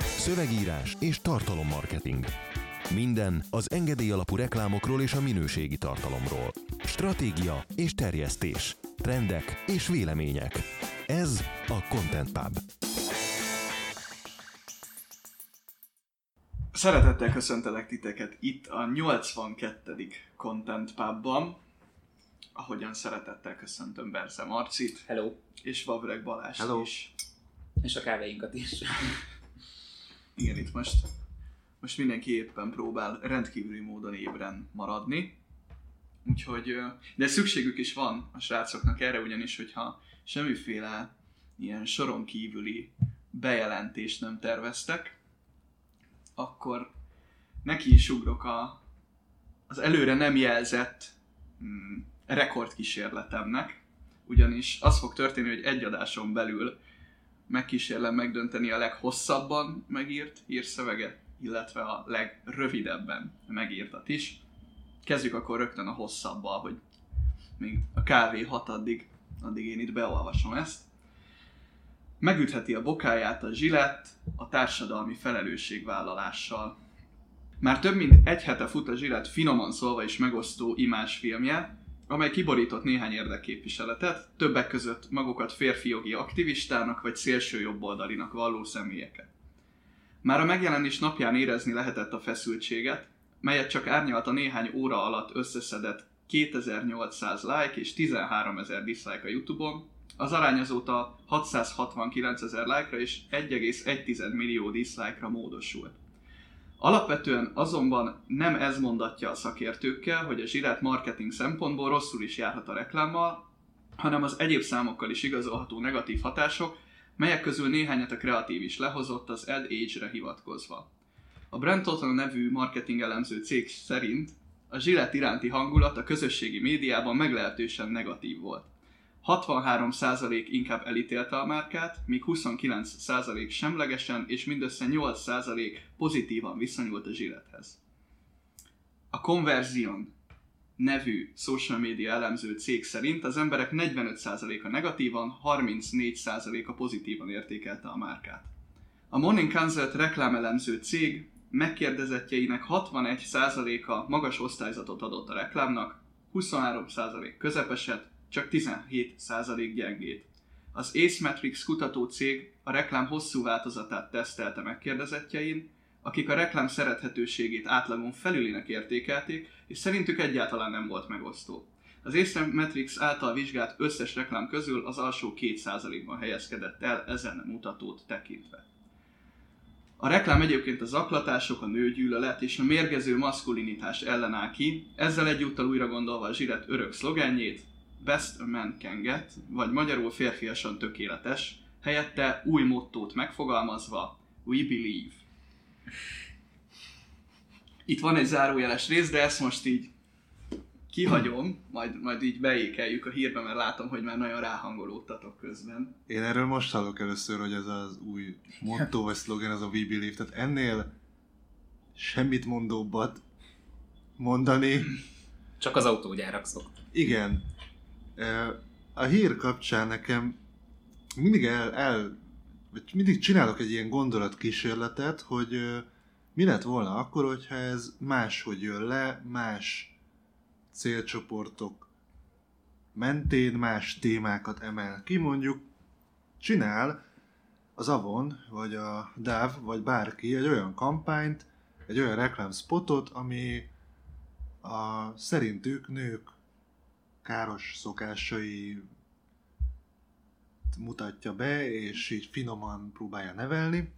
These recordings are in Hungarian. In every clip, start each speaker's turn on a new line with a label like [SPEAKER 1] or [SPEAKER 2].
[SPEAKER 1] Szövegírás és tartalommarketing. Minden az engedély alapú reklámokról és a minőségi tartalomról. Stratégia és terjesztés. Trendek és vélemények. Ez a Content Pub.
[SPEAKER 2] Szeretettel köszöntelek titeket itt a 82. Content Pubban. Ahogyan szeretettel köszöntöm Berze Marcit
[SPEAKER 3] Hello.
[SPEAKER 2] és Vavreg Balázs
[SPEAKER 4] Hello.
[SPEAKER 2] is.
[SPEAKER 3] És a kávéinkat is.
[SPEAKER 2] Igen, itt most, most mindenki éppen próbál rendkívüli módon ébren maradni. Úgyhogy, de szükségük is van a srácoknak erre, ugyanis, hogyha semmiféle ilyen soron kívüli bejelentést nem terveztek, akkor neki is ugrok a, az előre nem jelzett mm, rekordkísérletemnek, ugyanis az fog történni, hogy egy adáson belül megkísérlem megdönteni a leghosszabban megírt hírszöveget, illetve a legrövidebben megírtat is. Kezdjük akkor rögtön a hosszabbal, hogy még a kávé hat addig, addig én itt beolvasom ezt. Megütheti a bokáját a zsilett a társadalmi felelősségvállalással. Már több mint egy hete fut a zsilett finoman szólva is megosztó imás filmje, amely kiborított néhány érdekképviseletet, többek között magukat férfi jogi aktivistának vagy szélső jobboldalinak valló személyeket. Már a megjelenés napján érezni lehetett a feszültséget, melyet csak árnyalt a néhány óra alatt összeszedett 2800 like és 13 ezer dislike a Youtube-on, az arány azóta 669 ezer like-ra és 1,1 millió dislike-ra módosult. Alapvetően azonban nem ez mondatja a szakértőkkel, hogy a zsirát marketing szempontból rosszul is járhat a reklámmal, hanem az egyéb számokkal is igazolható negatív hatások, melyek közül néhányat a kreatív is lehozott az Ad Age-re hivatkozva. A Brand Total nevű marketing elemző cég szerint a zsirát iránti hangulat a közösségi médiában meglehetősen negatív volt. 63% inkább elítélte a márkát, míg 29% semlegesen és mindössze 8% pozitívan viszonyult a zsilethez. A Conversion nevű social media elemző cég szerint az emberek 45%-a negatívan, 34%-a pozitívan értékelte a márkát. A Morning Consult reklámelemző cég megkérdezettjeinek 61%-a magas osztályzatot adott a reklámnak, 23% közepeset, csak 17% gyengét. Az Ace Matrix kutató cég a reklám hosszú változatát tesztelte megkérdezettjein, akik a reklám szerethetőségét átlagon felülinek értékelték, és szerintük egyáltalán nem volt megosztó. Az Ace Matrix által vizsgált összes reklám közül az alsó 2%-ban helyezkedett el ezen mutatót tekintve. A reklám egyébként a zaklatások, a nőgyűlölet és a mérgező maszkulinitás ellen áll ki, ezzel egyúttal újra gondolva a zsiret örök szlogenjét, Best a man can get, vagy magyarul férfiasan tökéletes, helyette új mottót megfogalmazva, We believe. Itt van egy zárójeles rész, de ezt most így kihagyom, majd, majd így beékeljük a hírbe, mert látom, hogy már nagyon ráhangolódtatok közben.
[SPEAKER 4] Én erről most hallok először, hogy ez az új motto vagy szlogen, az a We Believe. Tehát ennél semmit mondóbbat mondani.
[SPEAKER 3] Csak az autógyárak szoktak.
[SPEAKER 4] Igen. A hír kapcsán nekem mindig el, el mindig csinálok egy ilyen gondolatkísérletet, hogy mi lett volna akkor, hogyha ez máshogy jön le, más célcsoportok mentén más témákat emel ki, mondjuk csinál az Avon, vagy a DAV, vagy bárki egy olyan kampányt, egy olyan reklámspotot, ami a szerintük nők káros szokásai mutatja be, és így finoman próbálja nevelni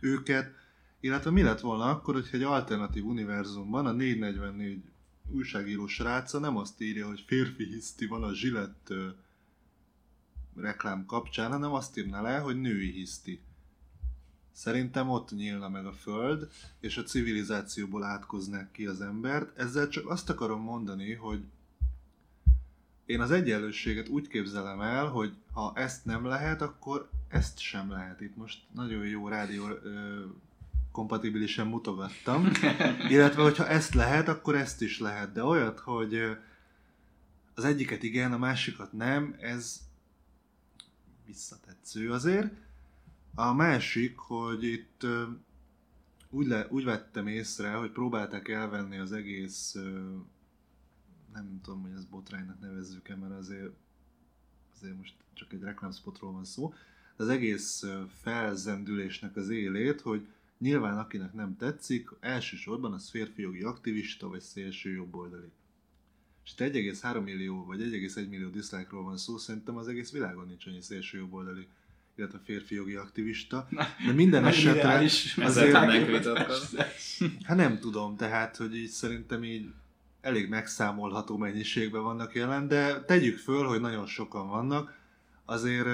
[SPEAKER 4] őket, illetve mi lett volna akkor, hogyha egy alternatív univerzumban a 444 újságíró sráca nem azt írja, hogy férfi hiszti van a zsilett reklám kapcsán, hanem azt írna le, hogy női hiszti. Szerintem ott nyílna meg a föld, és a civilizációból átkoznák ki az embert. Ezzel csak azt akarom mondani, hogy én az egyenlőséget úgy képzelem el, hogy ha ezt nem lehet, akkor ezt sem lehet. Itt most nagyon jó rádió ö, kompatibilisen mutogattam. Illetve, hogyha ezt lehet, akkor ezt is lehet. De olyat, hogy az egyiket igen, a másikat nem, ez visszatetsző azért. A másik, hogy itt úgy, le, úgy vettem észre, hogy próbálták elvenni az egész, nem tudom, hogy ez botránynak nevezzük-e, mert azért, azért most csak egy reklámspotról van szó, de az egész felzendülésnek az élét, hogy nyilván akinek nem tetszik, elsősorban az férfi jogi aktivista vagy szélső jobboldali. És itt 1,3 millió vagy 1,1 millió diszlákról van szó, szerintem az egész világon nincs annyi szélső jobboldali, illetve férfi jogi aktivista. De minden esetre
[SPEAKER 2] Ideális.
[SPEAKER 3] Ezzel
[SPEAKER 4] azért, hát nem tudom, tehát, hogy így szerintem így elég megszámolható mennyiségben vannak jelen, de tegyük föl, hogy nagyon sokan vannak, azért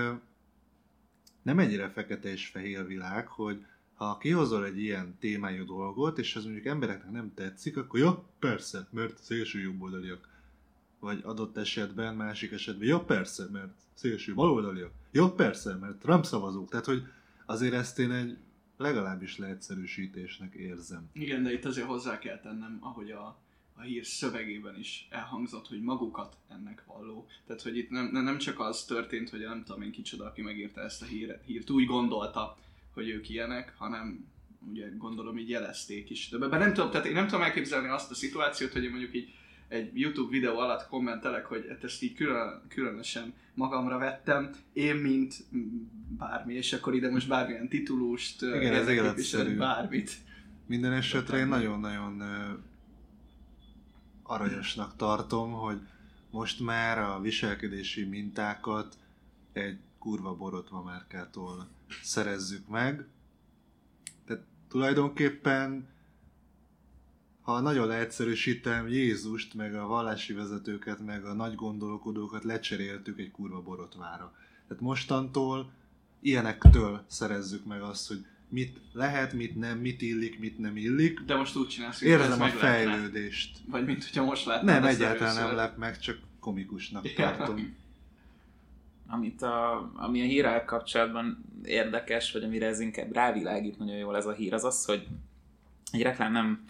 [SPEAKER 4] nem ennyire fekete és fehér világ, hogy ha kihozol egy ilyen témájú dolgot, és ez mondjuk embereknek nem tetszik, akkor jó, persze, mert szélső jobboldaliak. Vagy adott esetben, másik esetben, jó, persze, mert szélső baloldaliak. Jó, persze, mert Trump szavazók. Tehát, hogy azért ezt én egy legalábbis leegyszerűsítésnek érzem.
[SPEAKER 2] Igen, de itt azért hozzá kell tennem, ahogy a, a hír szövegében is elhangzott, hogy magukat ennek valló. Tehát, hogy itt nem, nem csak az történt, hogy nem tudom én kicsoda, aki megírta ezt a híret, hírt, úgy gondolta, hogy ők ilyenek, hanem ugye gondolom így jelezték is. De ebben nem tudom, tehát én nem tudom elképzelni azt a szituációt, hogy én mondjuk így egy YouTube videó alatt kommentelek, hogy hát ezt így külön, különösen magamra vettem, én mint bármi, és akkor ide most bármilyen titulust,
[SPEAKER 4] Igen, ez
[SPEAKER 2] bármit.
[SPEAKER 4] Minden esetre én nagyon-nagyon aranyosnak tartom, hogy most már a viselkedési mintákat egy kurva borotva márkától szerezzük meg. Tehát tulajdonképpen, ha nagyon leegyszerűsítem, Jézust, meg a vallási vezetőket, meg a nagy gondolkodókat lecseréltük egy kurva borotvára. Tehát mostantól ilyenektől szerezzük meg azt, hogy mit lehet, mit nem, mit illik, mit nem illik.
[SPEAKER 2] De most úgy csinálsz, hogy ez
[SPEAKER 4] Érzem a fejlődést.
[SPEAKER 2] Vagy mint hogyha most látnád
[SPEAKER 4] Nem, egyáltalán nem
[SPEAKER 2] először.
[SPEAKER 4] lep meg, csak komikusnak
[SPEAKER 2] Ja.
[SPEAKER 4] tartom.
[SPEAKER 3] Amit a, ami a hírrel kapcsolatban érdekes, vagy amire ez inkább rávilágít nagyon jól ez a hír, az az, hogy egy reklám nem,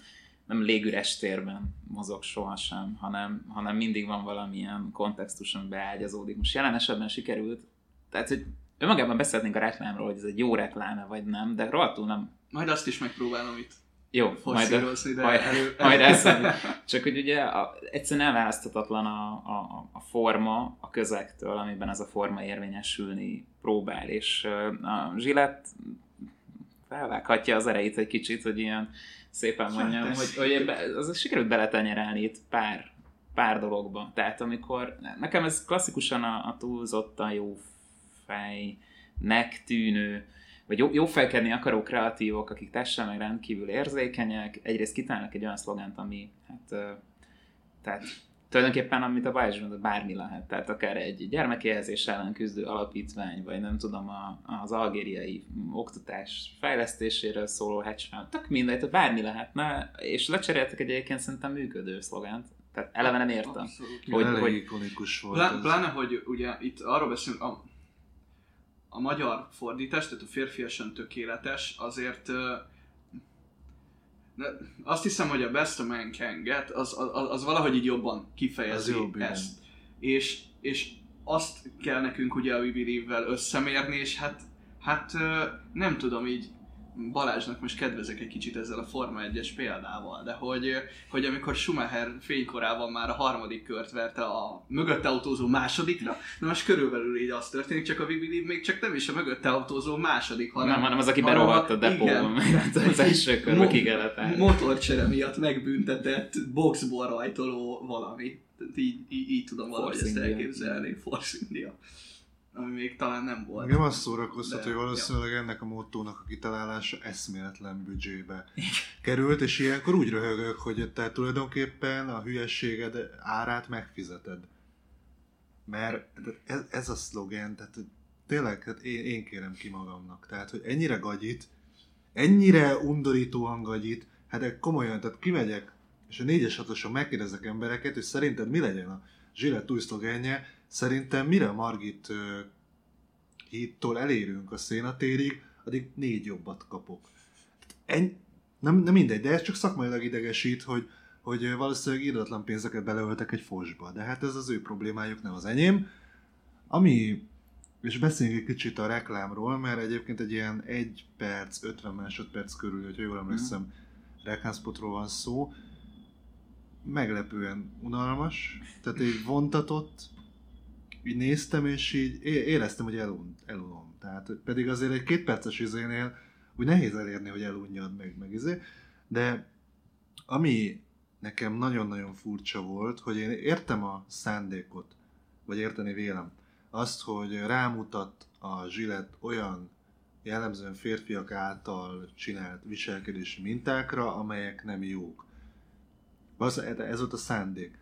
[SPEAKER 3] nem légüres térben mozog sohasem, hanem, hanem mindig van valamilyen kontextus, ami beágyazódik. Most jelen esetben sikerült, tehát hogy önmagában beszélhetnénk a reklámról, hogy ez egy jó reklám vagy nem, de rohadtul nem.
[SPEAKER 2] Majd azt is megpróbálom itt
[SPEAKER 3] Jó, majd,
[SPEAKER 2] forszírozni, de
[SPEAKER 3] majd,
[SPEAKER 2] elő,
[SPEAKER 3] majd eszembe. Csak hogy ugye a, egyszerűen elválaszthatatlan a, a, a forma a közektől, amiben ez a forma érvényesülni próbál, és a zsilett felvághatja az erejét egy kicsit, hogy ilyen szépen mondjam,
[SPEAKER 2] Hát
[SPEAKER 3] hogy, hogy ebbe, az sikerült beletenyerelni itt pár, pár dologba. Tehát amikor, nekem ez klasszikusan a, a túlzottan jó fejnek tűnő, vagy jó, jó felkedni akaró kreatívok, akik tessen meg rendkívül érzékenyek, egyrészt kitálnak egy olyan szlogent, ami hát, tehát tulajdonképpen, amit a Bajs mondott, bármi lehet. Tehát akár egy gyermekéhezés ellen küzdő alapítvány, vagy nem tudom, a, az algériai oktatás fejlesztéséről szóló hedge fund, tök mindegy, tehát bármi lehetne, és lecseréltek egy egyébként szerintem működő szlogent. Tehát eleve nem értem.
[SPEAKER 2] Abszolút.
[SPEAKER 3] Hogy-
[SPEAKER 4] Hogy, ikonikus volt
[SPEAKER 2] Plá,
[SPEAKER 4] ez.
[SPEAKER 2] pláne, hogy ugye itt arról beszélünk, a, a magyar fordítás, tehát a férfiasan tökéletes, azért de azt hiszem, hogy a Best of Man Can Get, az, az, az valahogy így jobban kifejezi
[SPEAKER 4] Az jobb, igen.
[SPEAKER 2] ezt. És, és azt kell nekünk ugye a We Believe-vel összemérni, és hát, hát nem tudom így Balázsnak most kedvezek egy kicsit ezzel a Forma 1-es példával, de hogy, hogy amikor Schumacher fénykorában már a harmadik kört verte a mögötte autózó másodikra, na most körülbelül így az történik, csak a Believe még csak nem is a mögötte autózó második, hanem,
[SPEAKER 3] Nem, hanem az, aki berohadt a depóban, az első körben
[SPEAKER 2] Mo-
[SPEAKER 3] ki kellett állni.
[SPEAKER 2] motorcsere miatt megbüntetett boxból rajtoló valami. Így, így, így tudom valahogy
[SPEAKER 3] Force
[SPEAKER 2] ezt elképzelni. Force India. Ami még talán nem volt.
[SPEAKER 4] Engem azt szórakoztat,
[SPEAKER 2] De-
[SPEAKER 4] hogy valószínűleg ennek a mottónak a kitalálása eszméletlen büdzsébe került, és ilyenkor úgy röhögök, hogy te tulajdonképpen a hülyességed árát megfizeted. Mert ez, ez a szlogen, tehát tényleg, hát én, én kérem ki magamnak. Tehát, hogy ennyire gagyit, ennyire undorítóan gagyit, hát de komolyan, tehát kimegyek, és a 4-es 6 megkérdezek embereket, hogy szerinted mi legyen a Zsillett új szlogenje, szerintem mire Margit hídtól elérünk a szénatérig, addig négy jobbat kapok. Ennyi, nem, nem mindegy, de ez csak szakmailag idegesít, hogy, hogy valószínűleg íratlan pénzeket beleöltek egy fosba, de hát ez az ő problémájuk, nem az enyém. Ami És beszéljünk egy kicsit a reklámról, mert egyébként egy ilyen 1 perc, 50 másodperc körül, hogyha jól emlékszem, mm. reklámspotról van szó. Meglepően unalmas, tehát egy vontatott, így néztem, és így éreztem, hogy elun, elunom. Tehát pedig azért egy két perces izénél úgy nehéz elérni, hogy elunjad meg, meg izé. De ami nekem nagyon-nagyon furcsa volt, hogy én értem a szándékot, vagy érteni vélem, azt, hogy rámutat a zsilet olyan jellemzően férfiak által csinált viselkedési mintákra, amelyek nem jók. Ez volt a szándék.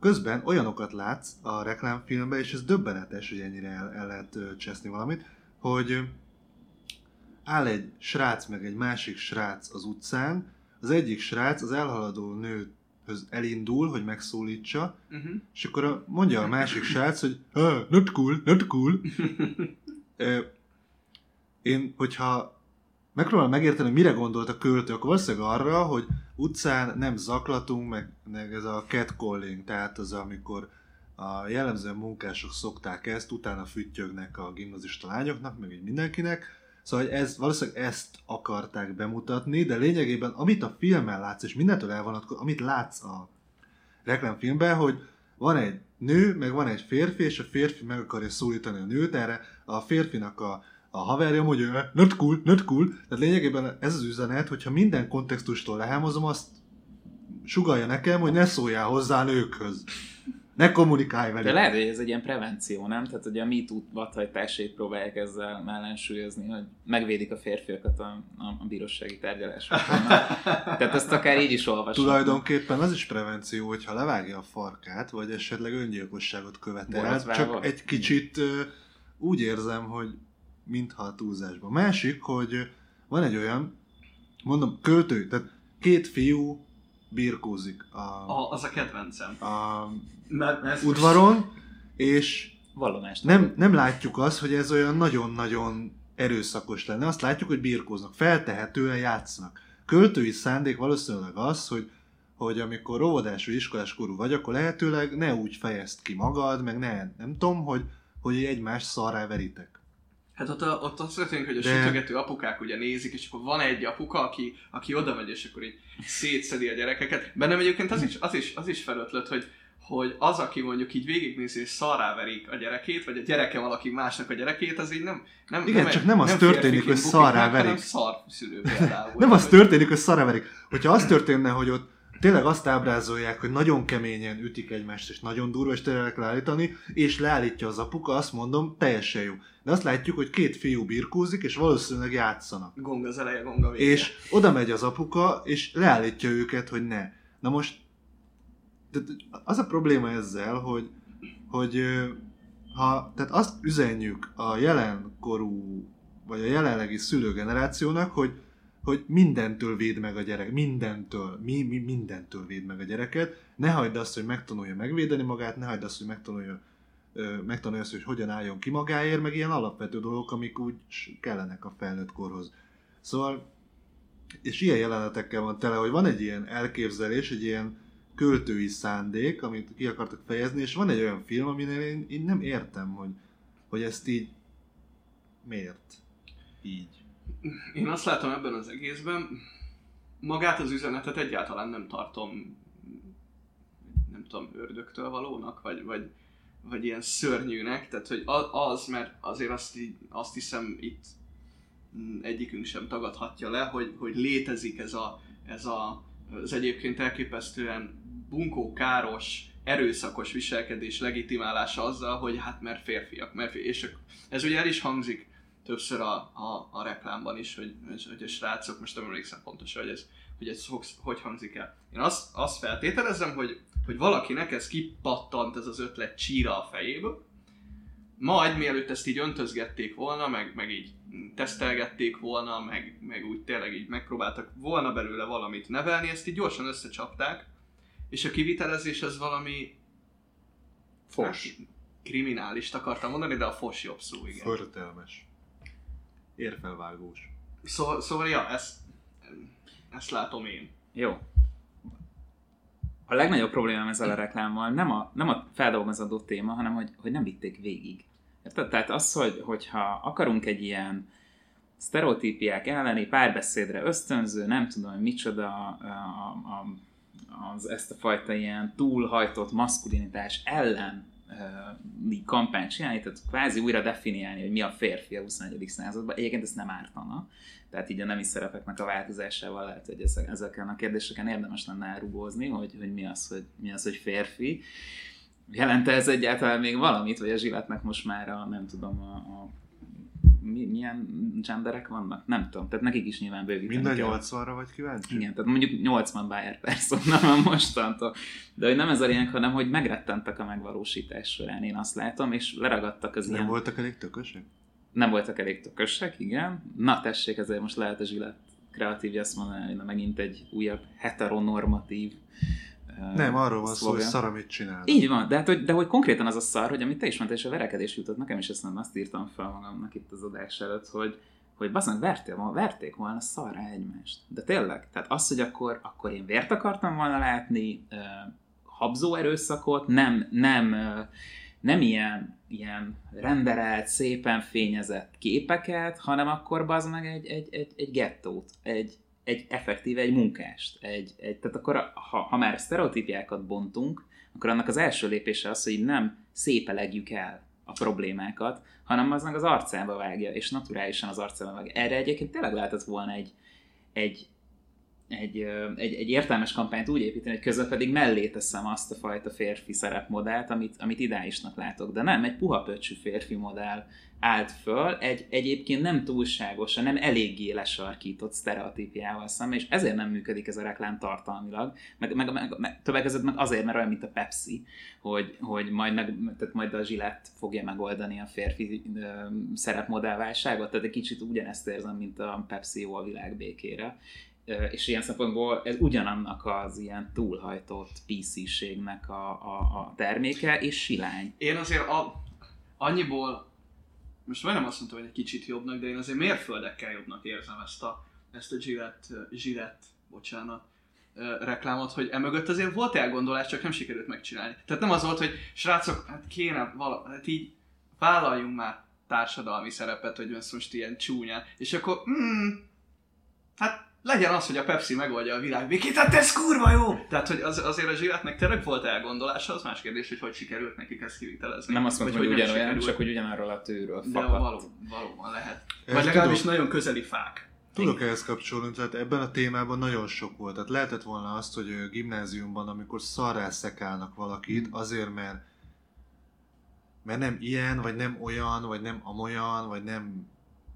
[SPEAKER 4] Közben olyanokat látsz a reklámfilmben, és ez döbbenetes, hogy ennyire el, el lehet cseszni valamit, hogy áll egy srác meg egy másik srác az utcán, az egyik srác az elhaladó nőhöz elindul, hogy megszólítsa, uh-huh. és akkor mondja a másik srác, hogy not cool, not cool. Én, hogyha megpróbálom megérteni, mire gondolt a költő, akkor valószínűleg arra, hogy utcán nem zaklatunk, meg, meg ez a catcalling, tehát az, amikor a jellemzően munkások szokták ezt, utána füttyögnek a gimnazista lányoknak, meg így mindenkinek, Szóval ez, valószínűleg ezt akarták bemutatni, de lényegében amit a filmen látsz, és mindentől elvonatkozik, amit látsz a reklámfilmben, hogy van egy nő, meg van egy férfi, és a férfi meg akarja szólítani a nőt, erre a férfinak a, a haverja mondja, not cool, not cool. Tehát lényegében ez az üzenet, hogyha minden kontextustól lehámozom, azt sugalja nekem, hogy ne szóljál hozzá nőkhöz ne kommunikálj velük.
[SPEAKER 3] De lehet, hogy ez egy ilyen prevenció, nem? Tehát, hogy a MeToo vadhajtásait próbálják ezzel ellensúlyozni, hogy megvédik a férfiakat a, a, a bírósági tárgyalásokon. Tehát ezt akár így is olvasom.
[SPEAKER 4] Tulajdonképpen az is prevenció, hogyha levágja a farkát, vagy esetleg öngyilkosságot követel. Csak egy kicsit úgy érzem, hogy mintha a túlzásban. Másik, hogy van egy olyan, mondom, költő, tehát két fiú birkózik a,
[SPEAKER 2] a, az a kedvencem.
[SPEAKER 4] A mert, udvaron, most... és nem, nem látjuk azt, hogy ez olyan nagyon-nagyon erőszakos lenne. Azt látjuk, hogy birkóznak, feltehetően játszanak. Költői szándék valószínűleg az, hogy hogy amikor óvodás vagy iskolás korú vagy, akkor lehetőleg ne úgy fejezd ki magad, meg ne, nem tudom, hogy, hogy egymást szarrá veritek.
[SPEAKER 2] Hát ott, a, ott az történik, hogy a De... sütögető apukák ugye nézik, és akkor van egy apuka, aki, aki oda megy, és akkor így szétszedi a gyerekeket. Bennem egyébként az is, az is, az is felötlött, hogy, hogy az, aki mondjuk így végignézi és szarrá verik a gyerekét, vagy a gyereke valaki másnak a gyerekét, az így nem... nem
[SPEAKER 4] Igen,
[SPEAKER 2] nem
[SPEAKER 4] csak nem az nem történik, hogy szarrá verik.
[SPEAKER 2] szar szülő például.
[SPEAKER 4] nem az történik, hogy szarrá verik. Hogyha az történne, hogy ott tényleg azt ábrázolják, hogy nagyon keményen ütik egymást, és nagyon durva, és tényleg leállítani, és leállítja az apuka, azt mondom, teljesen jó. De azt látjuk, hogy két fiú birkózik, és valószínűleg játszanak.
[SPEAKER 2] Gong az eleje, gong a vége.
[SPEAKER 4] És oda megy az apuka, és leállítja őket, hogy ne. Na most az a probléma ezzel, hogy, hogy ha, tehát azt üzenjük a jelenkorú, vagy a jelenlegi szülőgenerációnak, hogy hogy mindentől véd meg a gyerek, mindentől, mi, mi mindentől véd meg a gyereket, ne hagyd azt, hogy megtanulja megvédeni magát, ne hagyd azt, hogy megtanulja, megtanulja azt, hogy hogyan álljon ki magáért, meg ilyen alapvető dolgok, amik úgy kellenek a felnőtt korhoz. Szóval, és ilyen jelenetekkel van tele, hogy van egy ilyen elképzelés, egy ilyen költői szándék, amit ki akartak fejezni, és van egy olyan film, aminél én, én nem értem, hogy, hogy ezt így miért így.
[SPEAKER 2] Én azt látom ebben az egészben, magát az üzenetet egyáltalán nem tartom, nem tudom, ördögtől valónak, vagy, vagy, vagy ilyen szörnyűnek, tehát hogy az, mert azért azt, azt hiszem itt egyikünk sem tagadhatja le, hogy, hogy létezik ez, a, ez a, az egyébként elképesztően bunkó, káros, erőszakos viselkedés legitimálása azzal, hogy hát mert férfiak, mert férfiak. és ez ugye el is hangzik többször a, a, a reklámban is, hogy, hogy a srácok, most nem emlékszem pontosan, hogy ez, hogy ez hogy, hangzik el. Én azt, azt feltételezem, hogy, hogy valakinek ez kipattant ez az ötlet csíra a fejéből, majd mielőtt ezt így öntözgették volna, meg, meg így tesztelgették volna, meg, meg úgy tényleg így megpróbáltak volna belőle valamit nevelni, ezt így gyorsan összecsapták, és a kivitelezés az valami...
[SPEAKER 3] Fos.
[SPEAKER 2] Hát, kriminális akartam mondani, de a fos jobb szó, igen.
[SPEAKER 4] Förtelmes érfelvágós.
[SPEAKER 2] Szóval, szóval ja, ezt, ezt látom én.
[SPEAKER 3] Jó. A legnagyobb problémám ezzel a reklámmal nem a, nem a feldolgozandó téma, hanem hogy, hogy nem vitték végig. Érted? Tehát az, hogy, hogyha akarunk egy ilyen sztereotípiák elleni párbeszédre ösztönző, nem tudom, hogy micsoda a, a, az ezt a fajta ilyen túlhajtott maszkulinitás ellen kampányt csinálni, tehát kvázi újra definiálni, hogy mi a férfi a 21. században. Egyébként ezt nem ártana. Tehát így a nemi szerepeknek a változásával lehet, hogy ezek, ezeken a kérdéseken érdemes lenne elrugózni, hogy, hogy mi, az, hogy mi az, hogy férfi. Jelente ez egyáltalán még valamit, vagy a zsiletnek most már a, nem tudom, a, a mi, milyen genderek vannak? Nem tudom, tehát nekik is nyilván bővíteni
[SPEAKER 4] Mind a 80-ra vagy kíváncsi?
[SPEAKER 3] Igen, tehát mondjuk 80 Bayer persona van mostantól. De hogy nem ez a lényeg, hanem hogy megrettentek a megvalósítás során, én azt látom, és leragadtak az
[SPEAKER 4] Nem
[SPEAKER 3] ilyen...
[SPEAKER 4] voltak elég tökösek?
[SPEAKER 3] Nem voltak elég tökösek, igen. Na tessék, ezért most lehet a zsilet kreatívja azt mondani, hogy na megint egy újabb heteronormatív
[SPEAKER 4] Nem, arról van szó, hogy szar, amit csinál.
[SPEAKER 3] Így van, de, hát, hogy, de hogy konkrétan az a szar, hogy amit te is mondtál, és a verekedés jutott, nekem is ezt nem azt írtam fel magamnak itt az adás előtt, hogy, hogy verték, volna- verték volna szarra egymást. De tényleg, tehát az, hogy akkor, akkor én vért akartam volna látni, uh, habzó erőszakot, nem, nem, uh, nem ilyen, ilyen renderelt, szépen fényezett képeket, hanem akkor bazd meg egy, egy, egy, egy gettót, egy, egy effektíve egy munkást. Egy, egy, tehát akkor, ha, ha már sztereotípiákat bontunk, akkor annak az első lépése az, hogy nem szépelegjük el a problémákat, hanem az meg az arcába vágja, és naturálisan az arcába vágja. Erre egyébként tényleg lehetett volna egy, egy, egy, egy, egy értelmes kampányt úgy építeni, hogy közben pedig mellé teszem azt a fajta férfi szerepmodellt, amit, amit ideálisnak látok. De nem, egy puha pöcsű férfi modell állt föl egy egyébként nem túlságosan, nem eléggé lesarkított sztereotípiával szemben, és ezért nem működik ez a reklám tartalmilag, meg, meg, meg, meg többek között meg azért, mert olyan, mint a Pepsi, hogy, hogy majd, meg, tehát majd a Gillette fogja megoldani a férfi ö, szerepmodellválságot, tehát egy kicsit ugyanezt érzem, mint a Pepsi jó a világ békére. Ö, És ilyen szempontból ez ugyanannak az ilyen túlhajtott PC-ségnek a, a, a terméke, és silány.
[SPEAKER 2] Én azért a, annyiból, most majdnem azt mondtam, hogy egy kicsit jobbnak, de én azért mérföldekkel jobbnak érzem ezt a, ezt a Gillette, Gillette, bocsánat, reklámot, hogy emögött azért volt elgondolás, csak nem sikerült megcsinálni. Tehát nem az volt, hogy srácok, hát kéne vala, hát így vállaljunk már társadalmi szerepet, hogy ez most ilyen csúnyán, és akkor, mm, hát legyen az, hogy a Pepsi megoldja a világ békét, hát ez kurva jó! Tehát, hogy az, azért a Zsilletnek tényleg volt elgondolása, az más kérdés, hogy hogy sikerült nekik ezt kivitelezni.
[SPEAKER 3] Nem azt mondom, hogy,
[SPEAKER 2] Vagy
[SPEAKER 3] hogy ugyanolyan,
[SPEAKER 2] sikerült.
[SPEAKER 3] csak hogy ugyanarról a tőről
[SPEAKER 2] De
[SPEAKER 3] fakadt.
[SPEAKER 2] való, valóban lehet.
[SPEAKER 4] Ez
[SPEAKER 2] Vagy legalábbis
[SPEAKER 4] tudom.
[SPEAKER 2] nagyon közeli fák.
[SPEAKER 4] Tudok ehhez kapcsolni, tehát ebben a témában nagyon sok volt. Tehát lehetett volna azt, hogy ö, gimnáziumban, amikor szarrá szekálnak valakit, azért mert mert nem ilyen, vagy nem olyan, vagy nem amolyan, vagy nem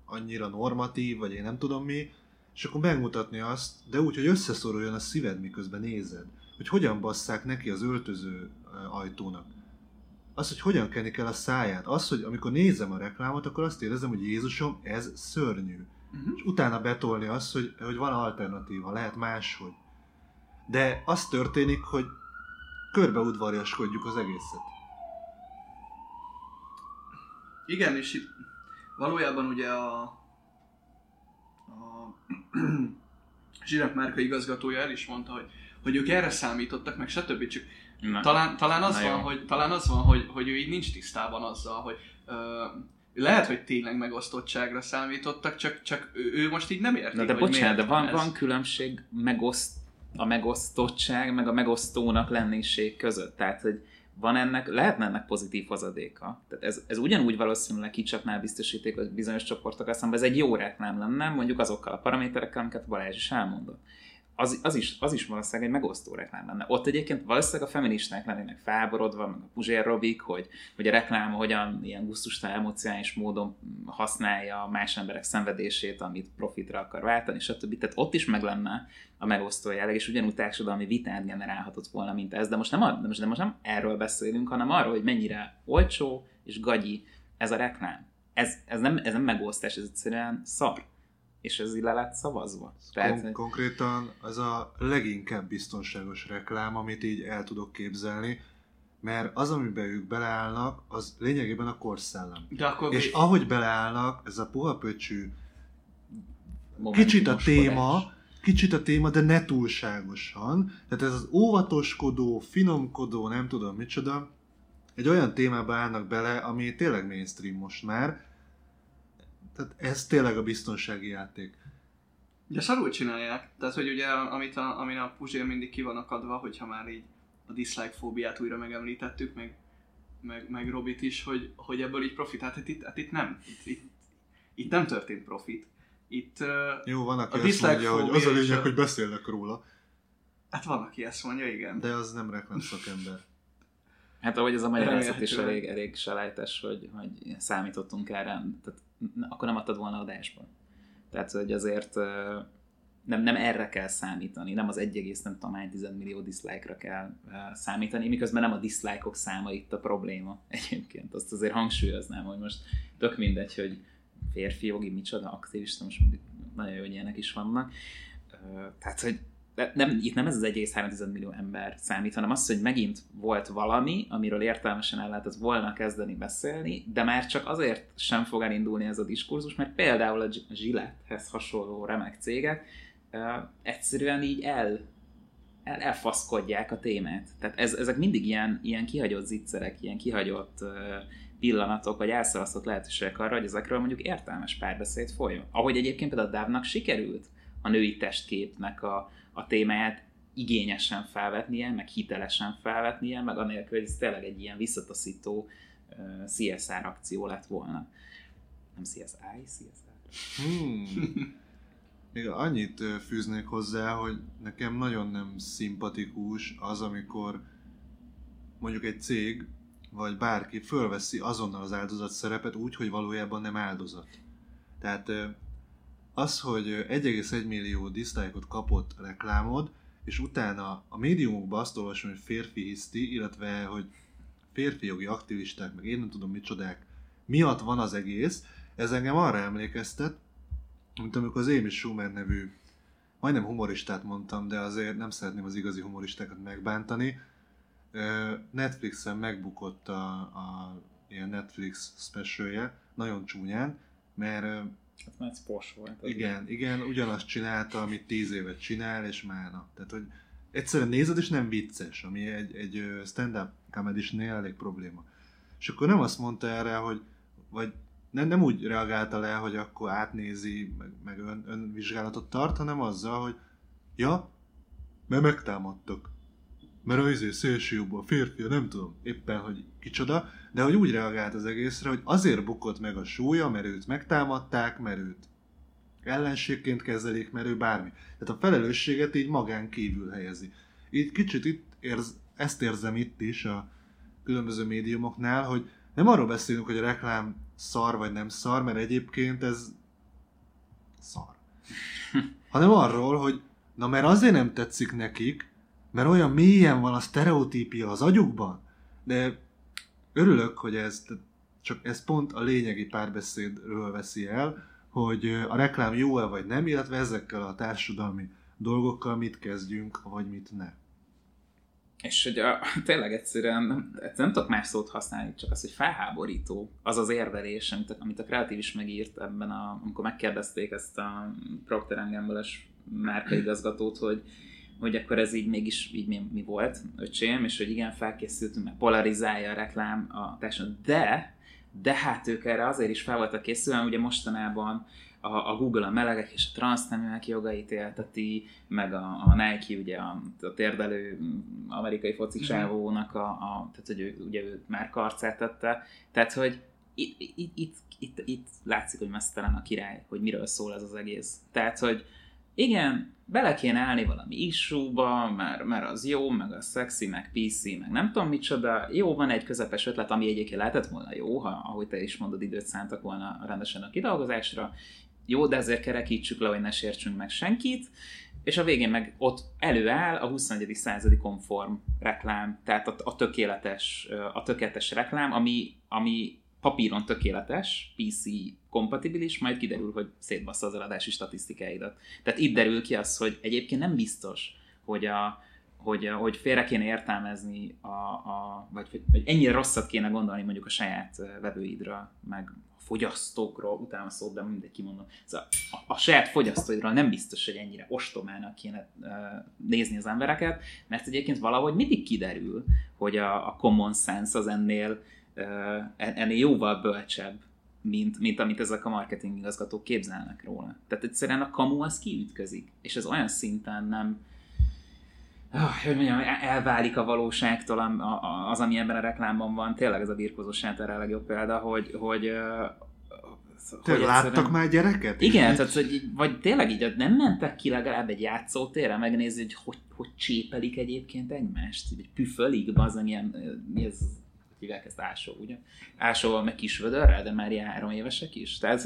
[SPEAKER 4] annyira normatív, vagy én nem tudom mi, és akkor megmutatni azt, de úgy, hogy összeszoruljon a szíved, miközben nézed, hogy hogyan basszák neki az öltöző ajtónak. Az, hogy hogyan kenik el a száját. Az, hogy amikor nézem a reklámot, akkor azt érezem, hogy Jézusom, ez szörnyű
[SPEAKER 2] Uh-huh.
[SPEAKER 4] és utána betolni azt, hogy, hogy van alternatíva, lehet máshogy. De az történik, hogy körbeudvarjaskodjuk az egészet.
[SPEAKER 2] Igen, és itt valójában ugye a Zsirek márka igazgatója el is mondta, hogy, hogy ők erre számítottak, meg stb. Csak
[SPEAKER 3] Na,
[SPEAKER 2] talán, talán, az van, hogy, talán az van, hogy, hogy ő így nincs tisztában azzal, hogy ö, lehet, hogy tényleg megosztottságra számítottak, csak, csak ő, ő most így nem érti,
[SPEAKER 3] Na de
[SPEAKER 2] hogy
[SPEAKER 3] bocsánat, de van,
[SPEAKER 2] ez.
[SPEAKER 3] van különbség megoszt, a megosztottság, meg a megosztónak lennéség között. Tehát, hogy van ennek, lehetne ennek pozitív hozadéka. Tehát ez, ez ugyanúgy valószínűleg kicsapná a biztosítékot bizonyos csoportok szemben, ez egy jó reklám lenne, mondjuk azokkal a paraméterekkel, amiket Balázs is elmondott. Az, az, is, az is valószínűleg egy megosztó reklám lenne. Ott egyébként valószínűleg a feministák lennének felborodva, meg a Puzsér Robik, hogy, hogy a reklám hogyan ilyen gusztustalan emocionális módon használja más emberek szenvedését, amit profitra akar váltani, stb. Tehát ott is meg lenne a megosztó jelleg, és ugyanúgy társadalmi vitát generálhatott volna, mint ez. De most nem, a, de most, de most nem erről beszélünk, hanem arról, hogy mennyire olcsó és gagyi ez a reklám. Ez, ez, nem, ez nem megosztás, ez egyszerűen szar. És ez így le lett szavazva. Tehát,
[SPEAKER 4] Kon- konkrétan az a leginkább biztonságos reklám, amit így el tudok képzelni, mert az, amiben ők beleállnak, az lényegében a korszellem.
[SPEAKER 2] De akkor
[SPEAKER 4] És
[SPEAKER 2] vi-
[SPEAKER 4] ahogy beleállnak, ez a puha pöcsű, kicsit a téma,
[SPEAKER 3] forrás.
[SPEAKER 4] kicsit a téma, de ne túlságosan. Tehát ez az óvatoskodó, finomkodó, nem tudom micsoda, egy olyan témába állnak bele, ami tényleg mainstream most már. Tehát ez tényleg a biztonsági játék.
[SPEAKER 2] De szarul csinálják. Tehát, hogy ugye, amit a, amin a Puzsér mindig ki van akadva, hogyha már így a dislike fóbiát újra megemlítettük, meg, meg, meg Robit is, hogy, hogy ebből így profitált. Hát itt, hát itt nem. Itt, itt, itt nem történt profit. Itt uh,
[SPEAKER 4] Jó, van, aki
[SPEAKER 2] A
[SPEAKER 4] azt mondja, hogy az a lényeg,
[SPEAKER 2] a-
[SPEAKER 4] hogy beszélnek róla,
[SPEAKER 2] Hát van, aki ezt mondja, igen.
[SPEAKER 4] de az nem reklám szakember.
[SPEAKER 3] Hát ahogy ez a magyarázat is elég, elég selejtes, hogy, hogy számítottunk erre, tehát akkor nem adtad volna adásba. Tehát, hogy azért nem, nem erre kell számítani, nem az 1, nem tudom hány 10 millió dislike-ra kell számítani, miközben nem a dislike-ok száma itt a probléma egyébként. Azt azért hangsúlyoznám, hogy most tök mindegy, hogy férfi jogi, micsoda, aktivista, most nagyon jó, hogy ilyenek is vannak. Tehát, hogy de nem, itt nem ez az 1,3 millió ember számít, hanem az, hogy megint volt valami, amiről értelmesen el lehetett volna kezdeni beszélni, de már csak azért sem fog elindulni ez a diskurzus, mert például a Gillette-hez hasonló remek cégek uh, egyszerűen így el, el, elfaszkodják a témát. Tehát ez, ezek mindig ilyen, ilyen kihagyott zicserek, ilyen kihagyott uh, pillanatok, vagy elszalasztott lehetőségek arra, hogy ezekről mondjuk értelmes párbeszéd folyjon. Ahogy egyébként például a Dávnak sikerült a női testképnek a, a témáját igényesen felvetnie, meg hitelesen felvetnie, meg anélkül, hogy ez tényleg egy ilyen visszataszító CSR akció lett volna. Nem CSI, CSR.
[SPEAKER 4] Hmm. Még annyit fűznék hozzá, hogy nekem nagyon nem szimpatikus az, amikor mondjuk egy cég, vagy bárki fölveszi azonnal az áldozat szerepet úgy, hogy valójában nem áldozat. Tehát az, hogy ö, 1,1 millió diszlájkot kapott reklámod, és utána a médiumokban azt olvasom, hogy férfi hiszti, illetve hogy férfi jogi aktivisták, meg én nem tudom micsodák miatt van az egész, ez engem arra emlékeztet, mint amikor az Amy Schumer nevű, majdnem humoristát mondtam, de azért nem szeretném az igazi humoristákat megbántani. Netflixen megbukott a, a ilyen Netflix specialje, nagyon csúnyán, mert
[SPEAKER 3] Hát már ez pos volt.
[SPEAKER 4] igen, igen, ugyanazt csinálta, amit tíz évet csinál, és már na. Tehát, hogy egyszerűen nézed, és nem vicces, ami egy, egy stand-up comedy elég probléma. És akkor nem azt mondta erre, hogy, vagy nem, nem úgy reagálta le, hogy akkor átnézi, meg, meg ön, önvizsgálatot tart, hanem azzal, hogy ja, mert megtámadtak. Mert az izé szélső jobb a férfi, nem tudom éppen, hogy kicsoda, de hogy úgy reagált az egészre, hogy azért bukott meg a súlya, mert őt megtámadták, mert őt ellenségként kezelik, mert ő bármi. Tehát a felelősséget így magán kívül helyezi. Így kicsit itt érz, ezt érzem itt is a különböző médiumoknál, hogy nem arról beszélünk, hogy a reklám szar vagy nem szar, mert egyébként ez szar. Hanem arról, hogy na mert azért nem tetszik nekik, mert olyan mélyen van a sztereotípia az agyukban, de örülök, hogy ez, csak ez pont a lényegi párbeszédről veszi el, hogy a reklám jó-e vagy nem, illetve ezekkel a társadalmi dolgokkal mit kezdjünk, vagy mit ne.
[SPEAKER 3] És hogy a, tényleg egyszerűen nem, nem tudok más szót használni, csak az, hogy felháborító az az érvelés, amit a, amit a kreatív is megírt ebben, a, amikor megkérdezték ezt a Procter Gamble-es márkaigazgatót, hogy, hogy akkor ez így mégis így mi, mi volt, öcsém, és hogy igen, felkészültünk, meg polarizálja a reklám a társadalmat, de, de hát ők erre azért is fel voltak készülve, ugye mostanában a, a Google a melegek és a transzneműek jogait élteti, meg a, a Nike ugye a, a térdelő amerikai foci csávónak a, a tehát hogy ő, ugye ő már karcát tette, tehát hogy itt, itt, itt, itt, itt látszik, hogy mesztelen a király, hogy miről szól ez az egész. Tehát, hogy igen, bele kéne állni valami issue-ba, mert, mert az jó, meg a sexy, meg PC, meg nem tudom micsoda. Jó, van egy közepes ötlet, ami egyébként lehetett volna jó, ha, ahogy te is mondod, időt szántak volna rendesen a kidolgozásra. Jó, de ezért kerekítsük le, hogy ne sértsünk meg senkit. És a végén meg ott előáll a 21. századi konform reklám, tehát a, a tökéletes, a tökéletes reklám, ami, ami papíron tökéletes, PC kompatibilis, majd kiderül, hogy szétbassza az eladási statisztikáidat. Tehát itt derül ki az, hogy egyébként nem biztos, hogy a, hogy, hogy félre kéne értelmezni, a, a, vagy hogy ennyire rosszat kéne gondolni mondjuk a saját vevőidra, meg a fogyasztókról, utána szót, de mindegy kimondom. Szóval a, a saját fogyasztóidról nem biztos, hogy ennyire ostomának kéne uh, nézni az embereket, mert egyébként valahogy mindig kiderül, hogy a, a common sense az ennél, uh, ennél jóval bölcsebb, mint, mint amit ezek a marketing igazgatók képzelnek róla. Tehát egyszerűen a kamu az kiütközik, és ez olyan szinten nem, oh, hogy mondjam, elválik a valóságtól az, ami ebben a reklámban van. Tényleg ez a birkozós sátor a legjobb példa, hogy, hogy
[SPEAKER 4] hogy láttak már gyereket?
[SPEAKER 3] Igen, tehát, hogy vagy tényleg így nem mentek ki legalább egy játszótérre megnézni, hogy hogy, hogy csépelik egyébként egymást, egy püfölig, az ilyen, mi ez, hívják ezt ásó, ugye? Ásóval meg kisvödörrel, de már három évesek is. Tehát, ez,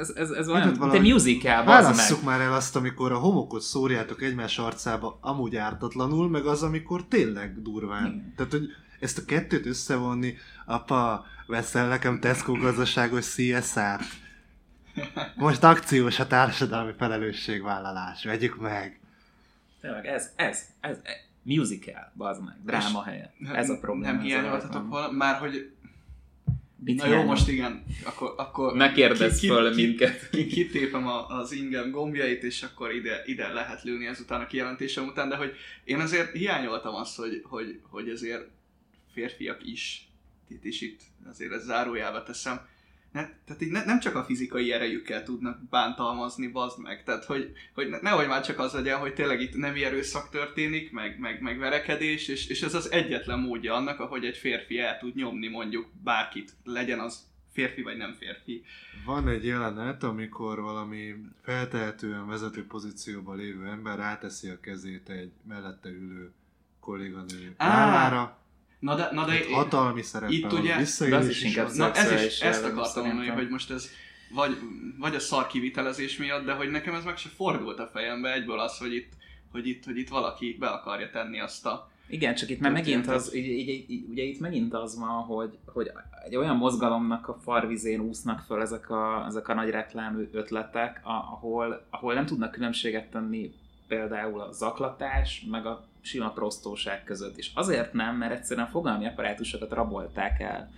[SPEAKER 3] ez, ez, ez olyan, mint egy musical,
[SPEAKER 4] Válasszuk már el azt, amikor a homokot szórjátok egymás arcába amúgy ártatlanul, meg az, amikor tényleg durván. Igen. Tehát, hogy ezt a kettőt összevonni, apa, veszel nekem Tesco gazdaságos CSR-t. Most akciós a társadalmi felelősségvállalás, vegyük meg.
[SPEAKER 3] Tényleg, ez, ez, ez musical, bazd meg, dráma helyett. Ez a probléma.
[SPEAKER 2] Nem hiányoltatok volna, már hogy Mit Na jó, most igen, akkor... akkor
[SPEAKER 3] ne kérdezz ki, föl ki, minket.
[SPEAKER 2] Ki, kitépem az ingem gombjait, és akkor ide, ide lehet lőni ezután a kijelentésem után, de hogy én azért hiányoltam azt, hogy, hogy, hogy azért férfiak is, itt is itt azért ez zárójába teszem, ne, tehát így ne, nem csak a fizikai erejükkel tudnak bántalmazni, bazd meg. Tehát, hogy, hogy ne, nehogy már csak az legyen, hogy tényleg itt nem erőszak történik, meg, meg, meg verekedés, és, és ez az egyetlen módja annak, ahogy egy férfi el tud nyomni mondjuk bárkit, legyen az férfi vagy nem férfi.
[SPEAKER 4] Van egy jelenet, amikor valami feltehetően vezető pozícióban lévő ember ráteszi a kezét egy mellette ülő kolléganő vállára, Na de, na de hát hatalmi szerepe
[SPEAKER 2] itt ugye,
[SPEAKER 3] de az is. inkább
[SPEAKER 2] Na ez is, ezt akartam mondani, hogy most ez vagy, vagy a szar kivitelezés miatt, de hogy nekem ez meg se fordult a fejembe. Egyből az, hogy itt, hogy itt, hogy itt valaki be akarja tenni azt a
[SPEAKER 3] igen, csak itt már megint az, így, így, így, ugye itt megint az van, hogy, hogy egy olyan mozgalomnak a farvizén úsznak föl ezek a, ezek a nagy reklám ötletek, ahol, ahol nem tudnak különbséget tenni például a zaklatás, meg a sima prostóság között. És azért nem, mert egyszerűen fogalmi apparátusokat rabolták el,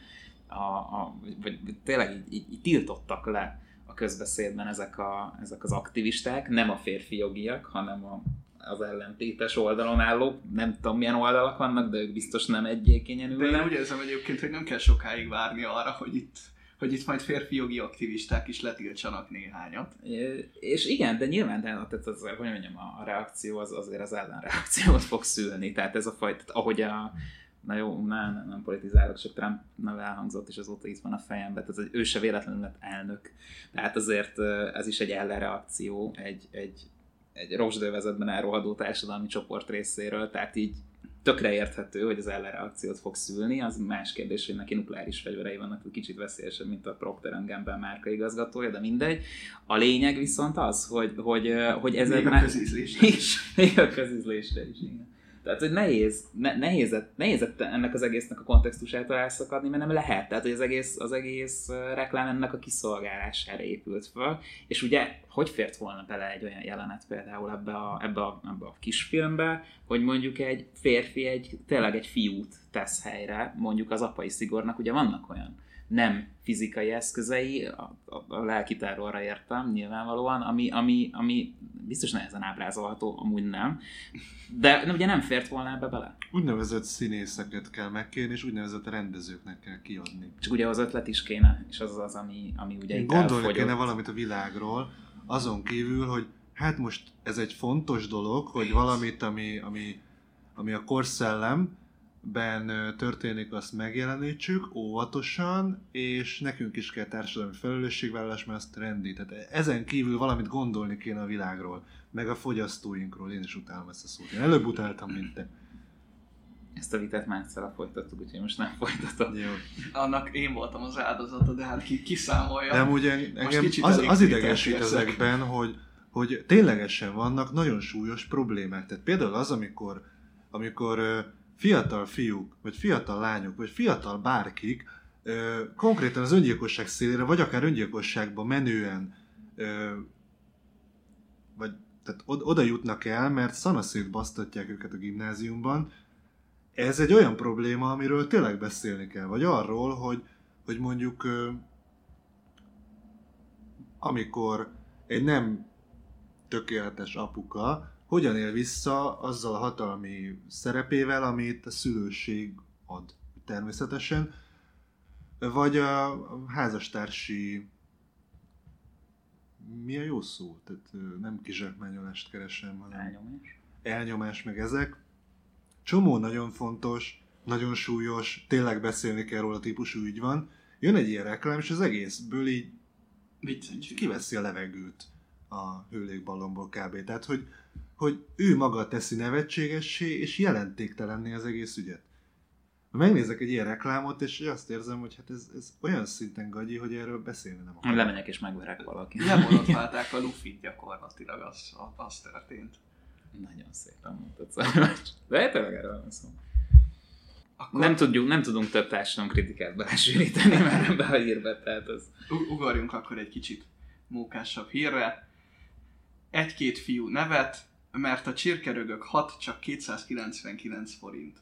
[SPEAKER 3] a, a, vagy tényleg így, így, így tiltottak le a közbeszédben ezek, a, ezek az aktivisták, nem a férfi jogiak, hanem a, az ellentétes oldalon álló, nem tudom milyen oldalak vannak, de ők biztos nem egyékényen ülnek.
[SPEAKER 2] De én úgy érzem egyébként, hogy nem kell sokáig várni arra, hogy itt hogy itt majd férfi jogi aktivisták is letiltsanak néhányat.
[SPEAKER 3] És igen, de nyilván, de tehát az, hogy mondjam, a reakció az azért az ellenreakciót fog szülni. Tehát ez a fajta, ahogy a, na jó, nem, nem, politizálok, csak Trump neve elhangzott, és azóta itt van a fejemben, tehát ő se véletlenül lett elnök. Tehát azért ez is egy ellenreakció, egy, egy, egy rosdővezetben elrohadó társadalmi csoport részéről, tehát így tökre érthető, hogy az ellenreakciót fog szülni, az más kérdés, hogy neki nukleáris fegyverei vannak, hogy kicsit veszélyesebb, mint a Procter Gamble márka igazgatója, de mindegy. A lényeg viszont az, hogy, hogy, hogy ez
[SPEAKER 2] Még a közízlésre is.
[SPEAKER 3] Még a közízlésre is, igen. Tehát, hogy nehéz, ne, nehéz, nehéz ennek az egésznek a kontextusától elszakadni, mert nem lehet. Tehát, hogy az egész, az egész reklám ennek a kiszolgálására épült föl. És ugye, hogy fért volna bele egy olyan jelenet például ebbe a, ebbe a, ebbe a kisfilmbe, hogy mondjuk egy férfi egy, tényleg egy fiút tesz helyre, mondjuk az apai szigornak, ugye vannak olyan nem fizikai eszközei, a, a, a lelkitárolra értem nyilvánvalóan, ami, ami, ami biztos nehezen ábrázolható, amúgy nem, de ugye nem fért volna ebbe bele.
[SPEAKER 4] Úgynevezett színészeket kell megkérni, és úgynevezett rendezőknek kell kiadni.
[SPEAKER 3] Csak ugye az ötlet is kéne, és az az, ami, ami ugye itt
[SPEAKER 4] Gondolni elfogyott. kéne valamit a világról, azon kívül, hogy hát most ez egy fontos dolog, hogy valamit, ami, ami, ami a korszellem, ben történik, azt megjelenítsük óvatosan, és nekünk is kell társadalmi felelősségvállalás, mert az trendi. Tehát ezen kívül valamit gondolni kéne a világról, meg a fogyasztóinkról. Én is utálom ezt a szót. Én előbb utáltam, mint te.
[SPEAKER 3] Ezt a vitát már egyszer folytattuk, úgyhogy most nem folytatom.
[SPEAKER 2] Jó. Annak én voltam az áldozata, de hát ki, kiszámolja.
[SPEAKER 4] De ugye engem az, az idegesít ezekben, hogy, hogy ténylegesen vannak nagyon súlyos problémák. Tehát például az, amikor, amikor fiatal fiúk, vagy fiatal lányok, vagy fiatal bárkik ö, konkrétan az öngyilkosság szélére, vagy akár öngyilkosságba menően, ö, vagy tehát oda jutnak el, mert szanaszét basztatják őket a gimnáziumban. Ez egy olyan probléma, amiről tényleg beszélni kell, vagy arról, hogy, hogy mondjuk amikor egy nem tökéletes apuka hogyan él vissza azzal a hatalmi szerepével, amit a szülőség ad természetesen, vagy a házastársi mi a jó szó? Tehát nem kizsákmányolást keresem, hanem
[SPEAKER 3] Elnyomás.
[SPEAKER 4] elnyomás meg ezek. Csomó nagyon fontos, nagyon súlyos, tényleg beszélni kell róla típusú ügy van. Jön egy ilyen reklám, és az egészből így
[SPEAKER 2] Viccen
[SPEAKER 4] kiveszi a levegőt a hőlékballonból kb. Tehát, hogy, hogy ő maga teszi nevetségessé és jelentéktelenné az egész ügyet. Megnézek egy ilyen reklámot, és azt érzem, hogy hát ez, ez olyan szinten gagyi, hogy erről beszélni nem akarok.
[SPEAKER 3] Lemegyek és megverek valakit.
[SPEAKER 2] Lemorotválták a Luffy gyakorlatilag, az, az történt.
[SPEAKER 3] Nagyon szépen mondtad Szarvas. De tényleg erről van szó.
[SPEAKER 2] Akkor
[SPEAKER 3] Nem, tudjuk, nem tudunk több társadalom kritikát belesűríteni már ebbe a hírbe, tehát az...
[SPEAKER 2] u- ugorjunk akkor egy kicsit mókásabb hírre. Egy-két fiú nevet, mert a csirkerögök 6 csak 299 forint.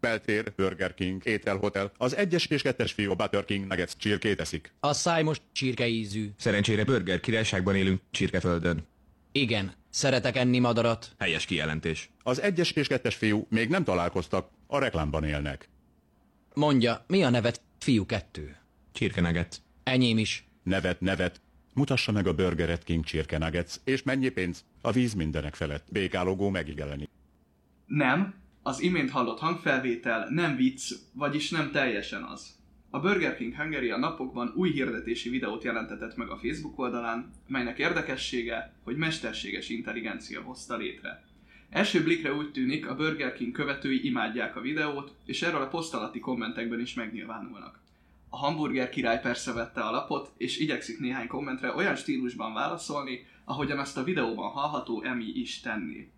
[SPEAKER 5] Beltér, Burger King, ételhotel. Az egyes és kettes fiú Butter King Nuggets csirkét eszik.
[SPEAKER 6] A száj most csirkeízű.
[SPEAKER 7] Szerencsére burger királyságban élünk, Csirkeföldön.
[SPEAKER 6] Igen, szeretek enni madarat.
[SPEAKER 7] Helyes kijelentés.
[SPEAKER 5] Az egyes és kettes fiú még nem találkoztak, a reklámban élnek.
[SPEAKER 6] Mondja, mi a nevet fiú kettő?
[SPEAKER 7] Csirkeneget.
[SPEAKER 6] Enyém is.
[SPEAKER 5] Nevet, nevet. Mutassa meg a Burgeret King csirke nuggets, és mennyi pénz? A víz mindenek felett. Békálogó megigeleni.
[SPEAKER 2] Nem, az imént hallott hangfelvétel nem vicc, vagyis nem teljesen az. A Burger King Hungary a napokban új hirdetési videót jelentetett meg a Facebook oldalán, melynek érdekessége, hogy mesterséges intelligencia hozta létre. Első blikre úgy tűnik, a Burger King követői imádják a videót, és erről a poszt alatti kommentekben is megnyilvánulnak. A hamburger király persze vette a lapot, és igyekszik néhány kommentre olyan stílusban válaszolni, ahogyan azt a videóban hallható Emi is tenné.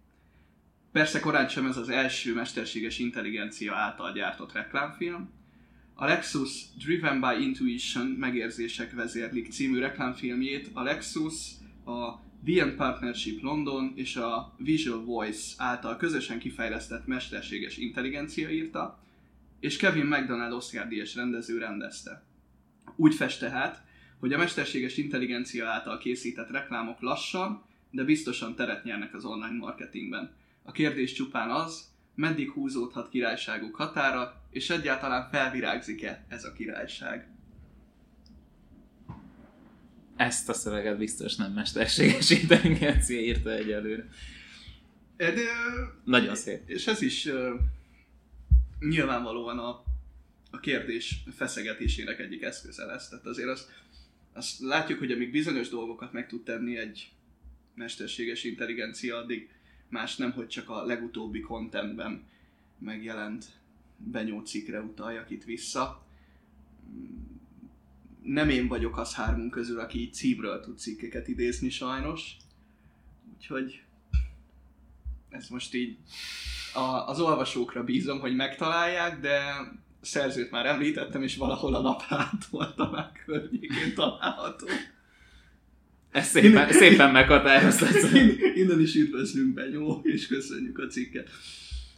[SPEAKER 2] Persze korán sem ez az első mesterséges intelligencia által gyártott reklámfilm. A Lexus Driven by Intuition megérzések vezérlik című reklámfilmjét a Lexus, a End Partnership London és a Visual Voice által közösen kifejlesztett mesterséges intelligencia írta, és Kevin McDonald Oscar díjas rendező rendezte. Úgy fest tehát, hogy a mesterséges intelligencia által készített reklámok lassan, de biztosan teret nyernek az online marketingben. A kérdés csupán az, meddig húzódhat királyságuk határa, és egyáltalán felvirágzik-e ez a királyság.
[SPEAKER 3] Ezt a szöveget biztos nem mesterséges intelligencia írta egyelőre.
[SPEAKER 2] De,
[SPEAKER 3] Nagyon szép.
[SPEAKER 2] és ez is nyilvánvalóan a, a kérdés feszegetésének egyik eszköze lesz. Tehát azért azt, azt látjuk, hogy amíg bizonyos dolgokat meg tud tenni egy mesterséges intelligencia, addig más nem, hogy csak a legutóbbi contentben megjelent benyó cikkre utaljak itt vissza. Nem én vagyok az hármunk közül, aki így címről tud cikkeket idézni sajnos. Úgyhogy ez most így a, az olvasókra bízom, hogy megtalálják, de szerzőt már említettem, és valahol a nap hátoldanak környékén található.
[SPEAKER 3] Ez szépen, szépen meghatároztad.
[SPEAKER 2] Innen is üdvözlünk Benyó, és köszönjük a cikket.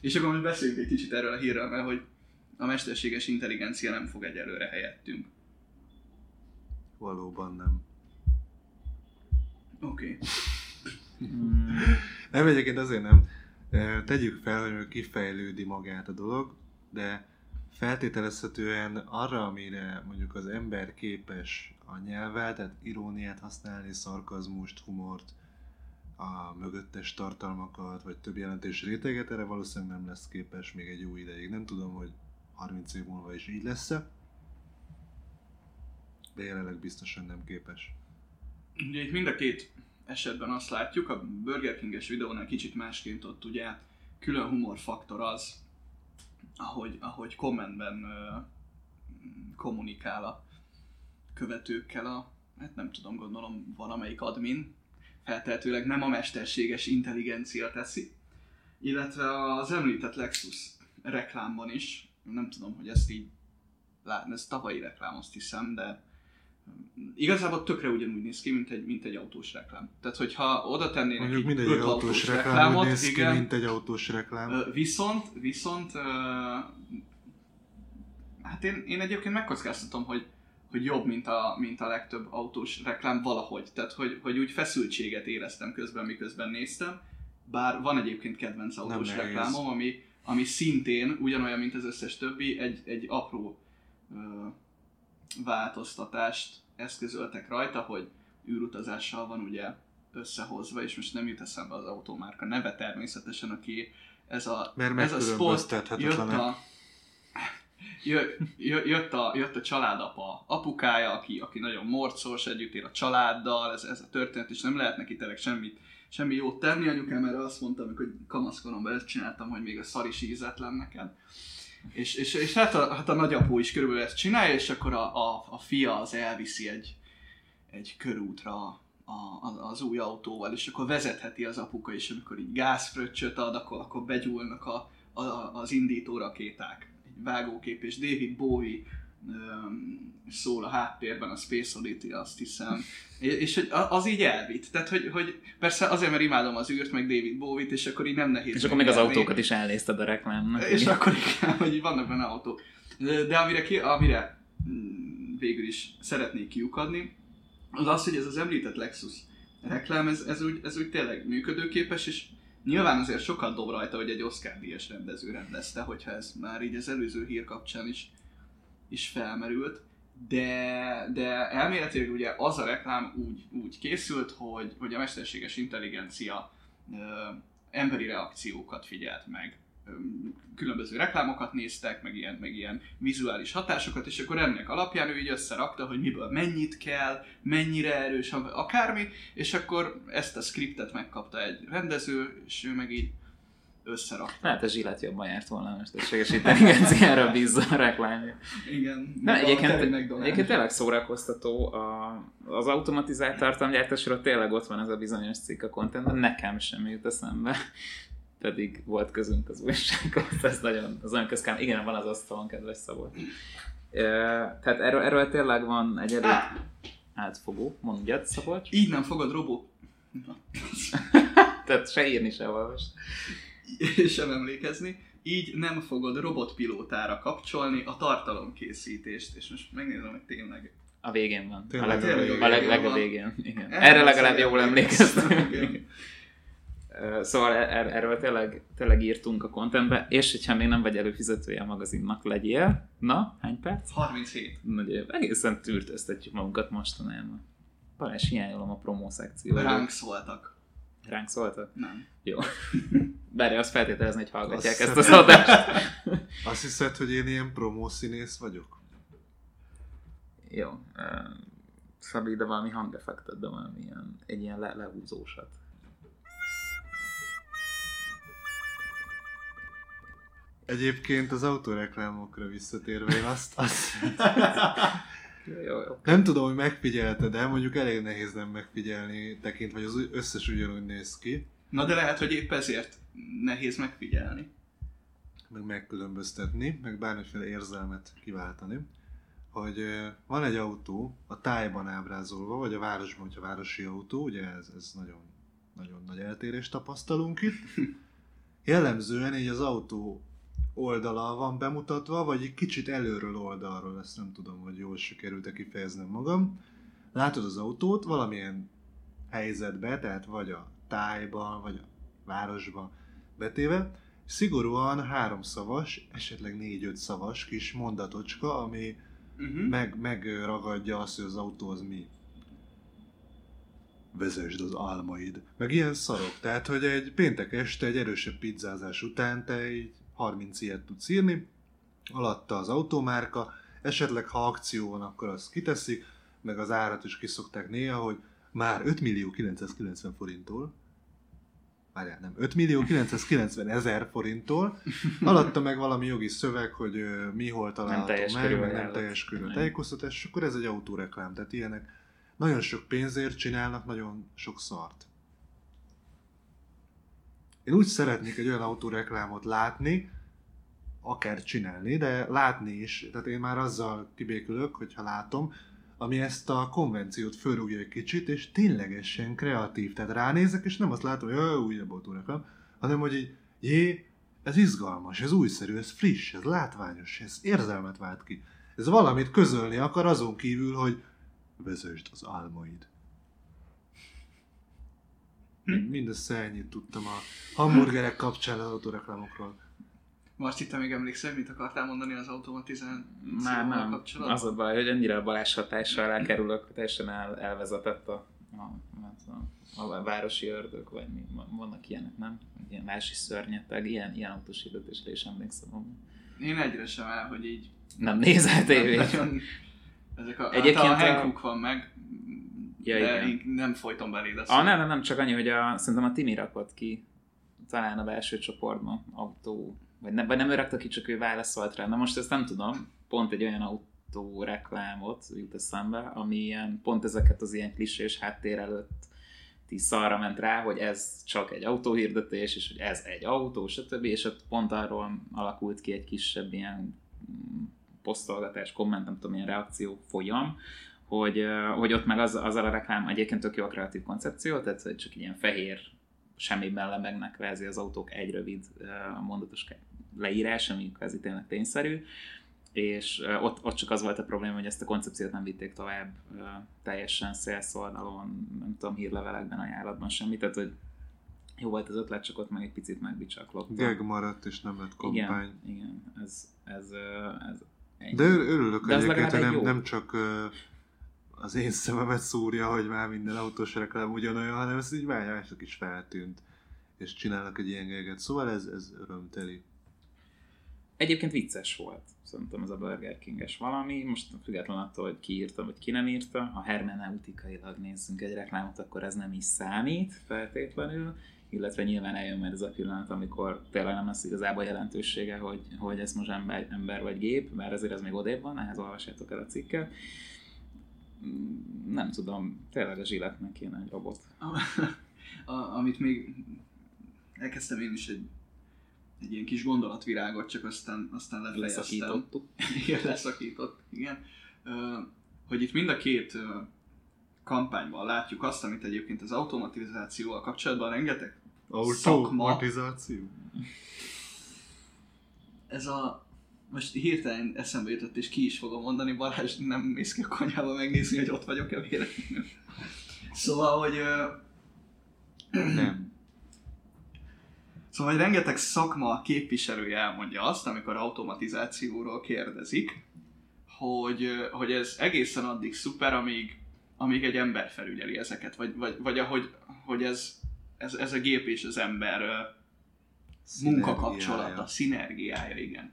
[SPEAKER 2] És akkor most beszéljünk egy kicsit erről a hírről, mert hogy a mesterséges intelligencia nem fog egyelőre helyettünk.
[SPEAKER 4] Valóban nem.
[SPEAKER 2] Oké. Okay.
[SPEAKER 4] Nem, egyébként azért nem. Tegyük fel, hogy kifejlődi magát a dolog, de feltételezhetően arra, amire mondjuk az ember képes a nyelvvel, tehát iróniát használni, szarkazmust, humort, a mögöttes tartalmakat, vagy több jelentés réteget, erre valószínűleg nem lesz képes még egy jó ideig. Nem tudom, hogy 30 év múlva is így lesz-e, de jelenleg biztosan nem képes.
[SPEAKER 2] Ugye itt mind a két esetben azt látjuk, a Burger King-es videónál kicsit másként ott ugye külön humorfaktor az, ahogy, ahogy kommentben ö, kommunikál a követőkkel a, hát nem tudom, gondolom valamelyik admin, feltehetőleg nem a mesterséges intelligencia teszi, illetve az említett Lexus reklámban is, nem tudom, hogy ezt így látni, ez tavalyi reklám azt hiszem, de igazából tökre ugyanúgy néz ki, mint egy, mint egy autós reklám. Tehát, hogyha oda tennének
[SPEAKER 4] Mondjuk mindegy autós reklám úgy
[SPEAKER 2] reklámot,
[SPEAKER 4] néz ki,
[SPEAKER 2] igen,
[SPEAKER 4] mint egy autós reklám.
[SPEAKER 2] Viszont, viszont, hát én, én egyébként megkockáztatom, hogy, hogy jobb, mint a, mint a legtöbb autós reklám valahogy. Tehát, hogy, hogy úgy feszültséget éreztem közben, miközben néztem. Bár van egyébként kedvenc autós reklámom, ami, ami szintén ugyanolyan, mint az összes többi, egy, egy apró változtatást eszközöltek rajta, hogy űrutazással van ugye összehozva, és most nem jut eszembe az automárka neve természetesen, aki ez a,
[SPEAKER 4] Mert
[SPEAKER 2] ez a spot jött a, jö- jö- jött, a, jött a családapa apukája, aki, aki nagyon morcos, együtt él a családdal, ez, ez a történet, és nem lehet neki tényleg semmit, semmi jót tenni. Anyukám erre azt mondta, amikor kamaszkoromban ezt csináltam, hogy még a szar is ízetlen neked. És, és, és hát, a, hát a nagyapó is körülbelül ezt csinálja, és akkor a, a, a fia az elviszi egy, egy körútra a, a, az új autóval, és akkor vezetheti az apuka, és amikor így gázfröccsöt ad, akkor, akkor begyúlnak a, a, az indító rakéták. Egy vágókép, és David Bowie szól a háttérben, a Space Oddity, azt hiszem. És, hogy az így elvitt. Tehát, hogy, hogy persze azért, mert imádom az űrt, meg David Bowie-t, és akkor így nem nehéz
[SPEAKER 3] És akkor még az autókat is elnézted a reklámnak.
[SPEAKER 2] És
[SPEAKER 3] igen.
[SPEAKER 2] akkor igen, hogy vannak benne autók. De, de amire, ki, amire mm, végül is szeretnék kiukadni, az az, hogy ez az említett Lexus reklám, ez, ez, úgy, ez úgy tényleg működőképes, és nyilván azért sokat dob rajta, hogy egy Oscar díjas rendező rendezte, hogyha ez már így az előző hír kapcsán is, is felmerült. De, de elméletileg ugye az a reklám úgy, úgy készült, hogy, hogy a mesterséges intelligencia ö, emberi reakciókat figyelt meg. Ö, Különböző reklámokat néztek, meg ilyen, meg ilyen vizuális hatásokat, és akkor ennek alapján ő így összerakta, hogy miből mennyit kell, mennyire erős, akármi, és akkor ezt a skriptet megkapta egy rendező, és ő meg így összerakta.
[SPEAKER 3] Lehet, a zsillet jobban járt volna a mesterséges intelligenciára bízza a reklámja.
[SPEAKER 2] Igen.
[SPEAKER 3] Nem,
[SPEAKER 2] a Terry
[SPEAKER 3] egyébként, egyébként tényleg szórakoztató. A, az automatizált tartalomgyártásról tényleg ott van ez a bizonyos cikk a contentben, nekem sem jut eszembe. Pedig volt közünk az újsághoz, ez nagyon, az nagyon közkám. Igen, van az asztalon, kedves Szabolcs. Tehát erről, erről tényleg van egy elég
[SPEAKER 2] Á,
[SPEAKER 3] átfogó, mondjad Szabolcs.
[SPEAKER 2] így nem fogod robot
[SPEAKER 3] Tehát se írni, se olvasni.
[SPEAKER 2] sem emlékezni, így nem fogod robotpilótára kapcsolni a tartalomkészítést, és most megnézem, hogy tényleg.
[SPEAKER 3] A végén van. A
[SPEAKER 4] Tényleg
[SPEAKER 3] leg,
[SPEAKER 2] tényleg
[SPEAKER 3] a leg,
[SPEAKER 2] a
[SPEAKER 3] leg,
[SPEAKER 2] végén
[SPEAKER 3] a végén. Igen.
[SPEAKER 2] Erre
[SPEAKER 3] Erre legalább jól emlékeztem. Szóval er- erről tényleg, tényleg írtunk a contentbe, és hogyha még nem vagy előfizetője a magazinnak, legyél. Na, hány perc?
[SPEAKER 2] 37.
[SPEAKER 3] Ugye, egészen tűrtöztetjük magunkat mostanában. Balázs, hiányolom a promó szekciót.
[SPEAKER 2] Ránk szóltak.
[SPEAKER 3] Ránk szóltak?
[SPEAKER 2] Nem.
[SPEAKER 3] Jó. Bárja, azt feltételezni, hogy hallgatják
[SPEAKER 4] Azt
[SPEAKER 3] ezt az adást.
[SPEAKER 4] Azt hiszed, hogy én ilyen promószínész vagyok?
[SPEAKER 3] Jó. ö, Szabi, de valami hangeffektet, de valami ilyen, egy ilyen le- lehúzósat.
[SPEAKER 4] Egyébként az autóreklámokra visszatérve, én azt, azt
[SPEAKER 3] Jó, jó,
[SPEAKER 4] nem tudom, hogy megfigyelted, de mondjuk elég nehéz nem megfigyelni, tekintve, hogy az összes ugyanúgy néz ki,
[SPEAKER 2] Na de lehet, hogy épp ezért nehéz megfigyelni.
[SPEAKER 4] meg megkülönböztetni, meg bármiféle érzelmet kiváltani, hogy van egy autó a tájban ábrázolva, vagy a városban, hogyha városi autó, ugye ez, ez nagyon, nagyon nagy eltérést tapasztalunk itt. Jellemzően így az autó oldala van bemutatva, vagy egy kicsit előről oldalról, ezt nem tudom, hogy jól sikerült-e kifejeznem magam. Látod az autót valamilyen helyzetbe, tehát vagy a tájban, vagy a városban betéve, szigorúan háromszavas, esetleg négy-öt szavas kis mondatocska, ami
[SPEAKER 2] Uh-huh.
[SPEAKER 4] meg, megragadja azt, hogy az autó az mi. Vezesd az álmaid. Meg ilyen szarok. Tehát, hogy egy péntek este, egy erősebb pizzázás után te így 30 ilyet tudsz írni, alatta az automárka, esetleg ha akció van, akkor azt kiteszik, meg az árat is kiszokták néha, hogy már 5 millió 990 forinttól, várjál, nem, 5 millió 990 ezer forinttól, alatta meg valami jogi szöveg, hogy ö, mi hol található
[SPEAKER 3] teljes
[SPEAKER 4] meg, meg nem teljes körű a tájékoztatás, és akkor ez egy autóreklám, tehát ilyenek. Nagyon sok pénzért csinálnak nagyon sok szart. Én úgy szeretnék egy olyan autóreklámot látni, akár csinálni, de látni is, tehát én már azzal kibékülök, hogyha látom, ami ezt a konvenciót fölrúgja egy kicsit, és ténylegesen kreatív. Tehát ránézek, és nem azt látom, hogy jaj, újabb autóreklám, hanem hogy így, jé, ez izgalmas, ez újszerű, ez friss, ez látványos, ez érzelmet vált ki. Ez valamit közölni akar azon kívül, hogy vezesd az álmaid. Mindössze ennyit tudtam a hamburgerek kapcsán az autóreklámokról.
[SPEAKER 2] Marci, te még emlékszel, mit akartál mondani az automatizációval kapcsolatban?
[SPEAKER 3] Az a baj, hogy annyira a Balázs hatással alá kerülök, teljesen el, elvezetett a, a, a, a, a városi ördög, vagy mi, vannak ilyenek, nem? Ilyen városi szörnyeteg, ilyen, ilyen autós hirdetésre is emlékszem.
[SPEAKER 2] Én egyre sem el, hogy így
[SPEAKER 3] Nem nézel tévét.
[SPEAKER 2] Ezek a,
[SPEAKER 3] Egyébként
[SPEAKER 2] Egyébként a
[SPEAKER 3] a-
[SPEAKER 2] Hankook van meg,
[SPEAKER 3] Ja,
[SPEAKER 2] de
[SPEAKER 3] igen.
[SPEAKER 2] nem folyton beléd a
[SPEAKER 3] Ah, nem, nem, nem, csak annyi, hogy a, szerintem a Timi rakott ki talán a belső csoportban autó, vagy, ne, vagy nem ő rakta ki, csak ő válaszolt rá. Na most ezt nem tudom, pont egy olyan autó reklámot jut eszembe, ami ilyen, pont ezeket az ilyen klisés háttér előtt szarra ment rá, hogy ez csak egy autóhirdetés, és hogy ez egy autó, stb. És ott pont arról alakult ki egy kisebb ilyen mm, posztolgatás, komment, nem tudom, ilyen reakció folyam, hogy, hogy ott meg az, azzal a reklám egyébként tök jó a kreatív koncepció, tehát hogy csak ilyen fehér semmiben lebegnek kvázi az autók egy rövid mondatos leírás, ami kvázi tényleg tényszerű, és ott, ott csak az volt a probléma, hogy ezt a koncepciót nem vitték tovább teljesen sales oldalon, nem tudom, hírlevelekben, ajánlatban, semmi, tehát hogy jó volt az ötlet, csak ott meg egy picit megbicsaklott.
[SPEAKER 4] Geg maradt, és nem lett kampány.
[SPEAKER 3] Igen, igen, ez, ez, ez ennyi.
[SPEAKER 4] De ör- örülök
[SPEAKER 3] De
[SPEAKER 4] egyébként, hogy nem, nem csak az én szememet szúrja, hogy már minden autós reklám ugyanolyan, hanem ez így már mások is feltűnt, és csinálnak egy ilyen geget. Szóval ez, ez örömteli.
[SPEAKER 3] Egyébként vicces volt, szerintem ez a Burger King-es valami, most független attól, hogy ki írta, vagy ki nem írta, ha hermeneutikailag nézzünk egy reklámot, akkor ez nem is számít feltétlenül, illetve nyilván eljön majd ez a pillanat, amikor tényleg nem lesz igazából jelentősége, hogy, hogy ez most ember, ember vagy gép, bár azért ez még odébb van, ehhez olvassátok el a cikket. Mm, Nem tudom, tényleg a zsilletnek kéne egy robot.
[SPEAKER 2] a, amit még elkezdtem én is egy, egy ilyen kis gondolatvirágot, csak aztán, aztán lefejeztem.
[SPEAKER 3] Leszakítottuk.
[SPEAKER 2] Igen, leszakított, igen. Hogy itt mind a két kampányban látjuk azt, amit egyébként az automatizációval kapcsolatban rengeteg szakma,
[SPEAKER 4] Automatizáció.
[SPEAKER 2] ez a most hirtelen eszembe jutott, és ki is fogom mondani, Balázs nem mész ki a konyhába megnézni, hogy ott vagyok-e véletlenül. Szóval, hogy ö,
[SPEAKER 4] Nem.
[SPEAKER 2] Szóval hogy rengeteg szakma képviselője elmondja azt, amikor automatizációról kérdezik, hogy, hogy ez egészen addig szuper, amíg, amíg egy ember felügyeli ezeket, vagy, vagy, vagy ahogy hogy ez, ez, ez a gép és az ember munkakapcsolata, szinergiája, igen.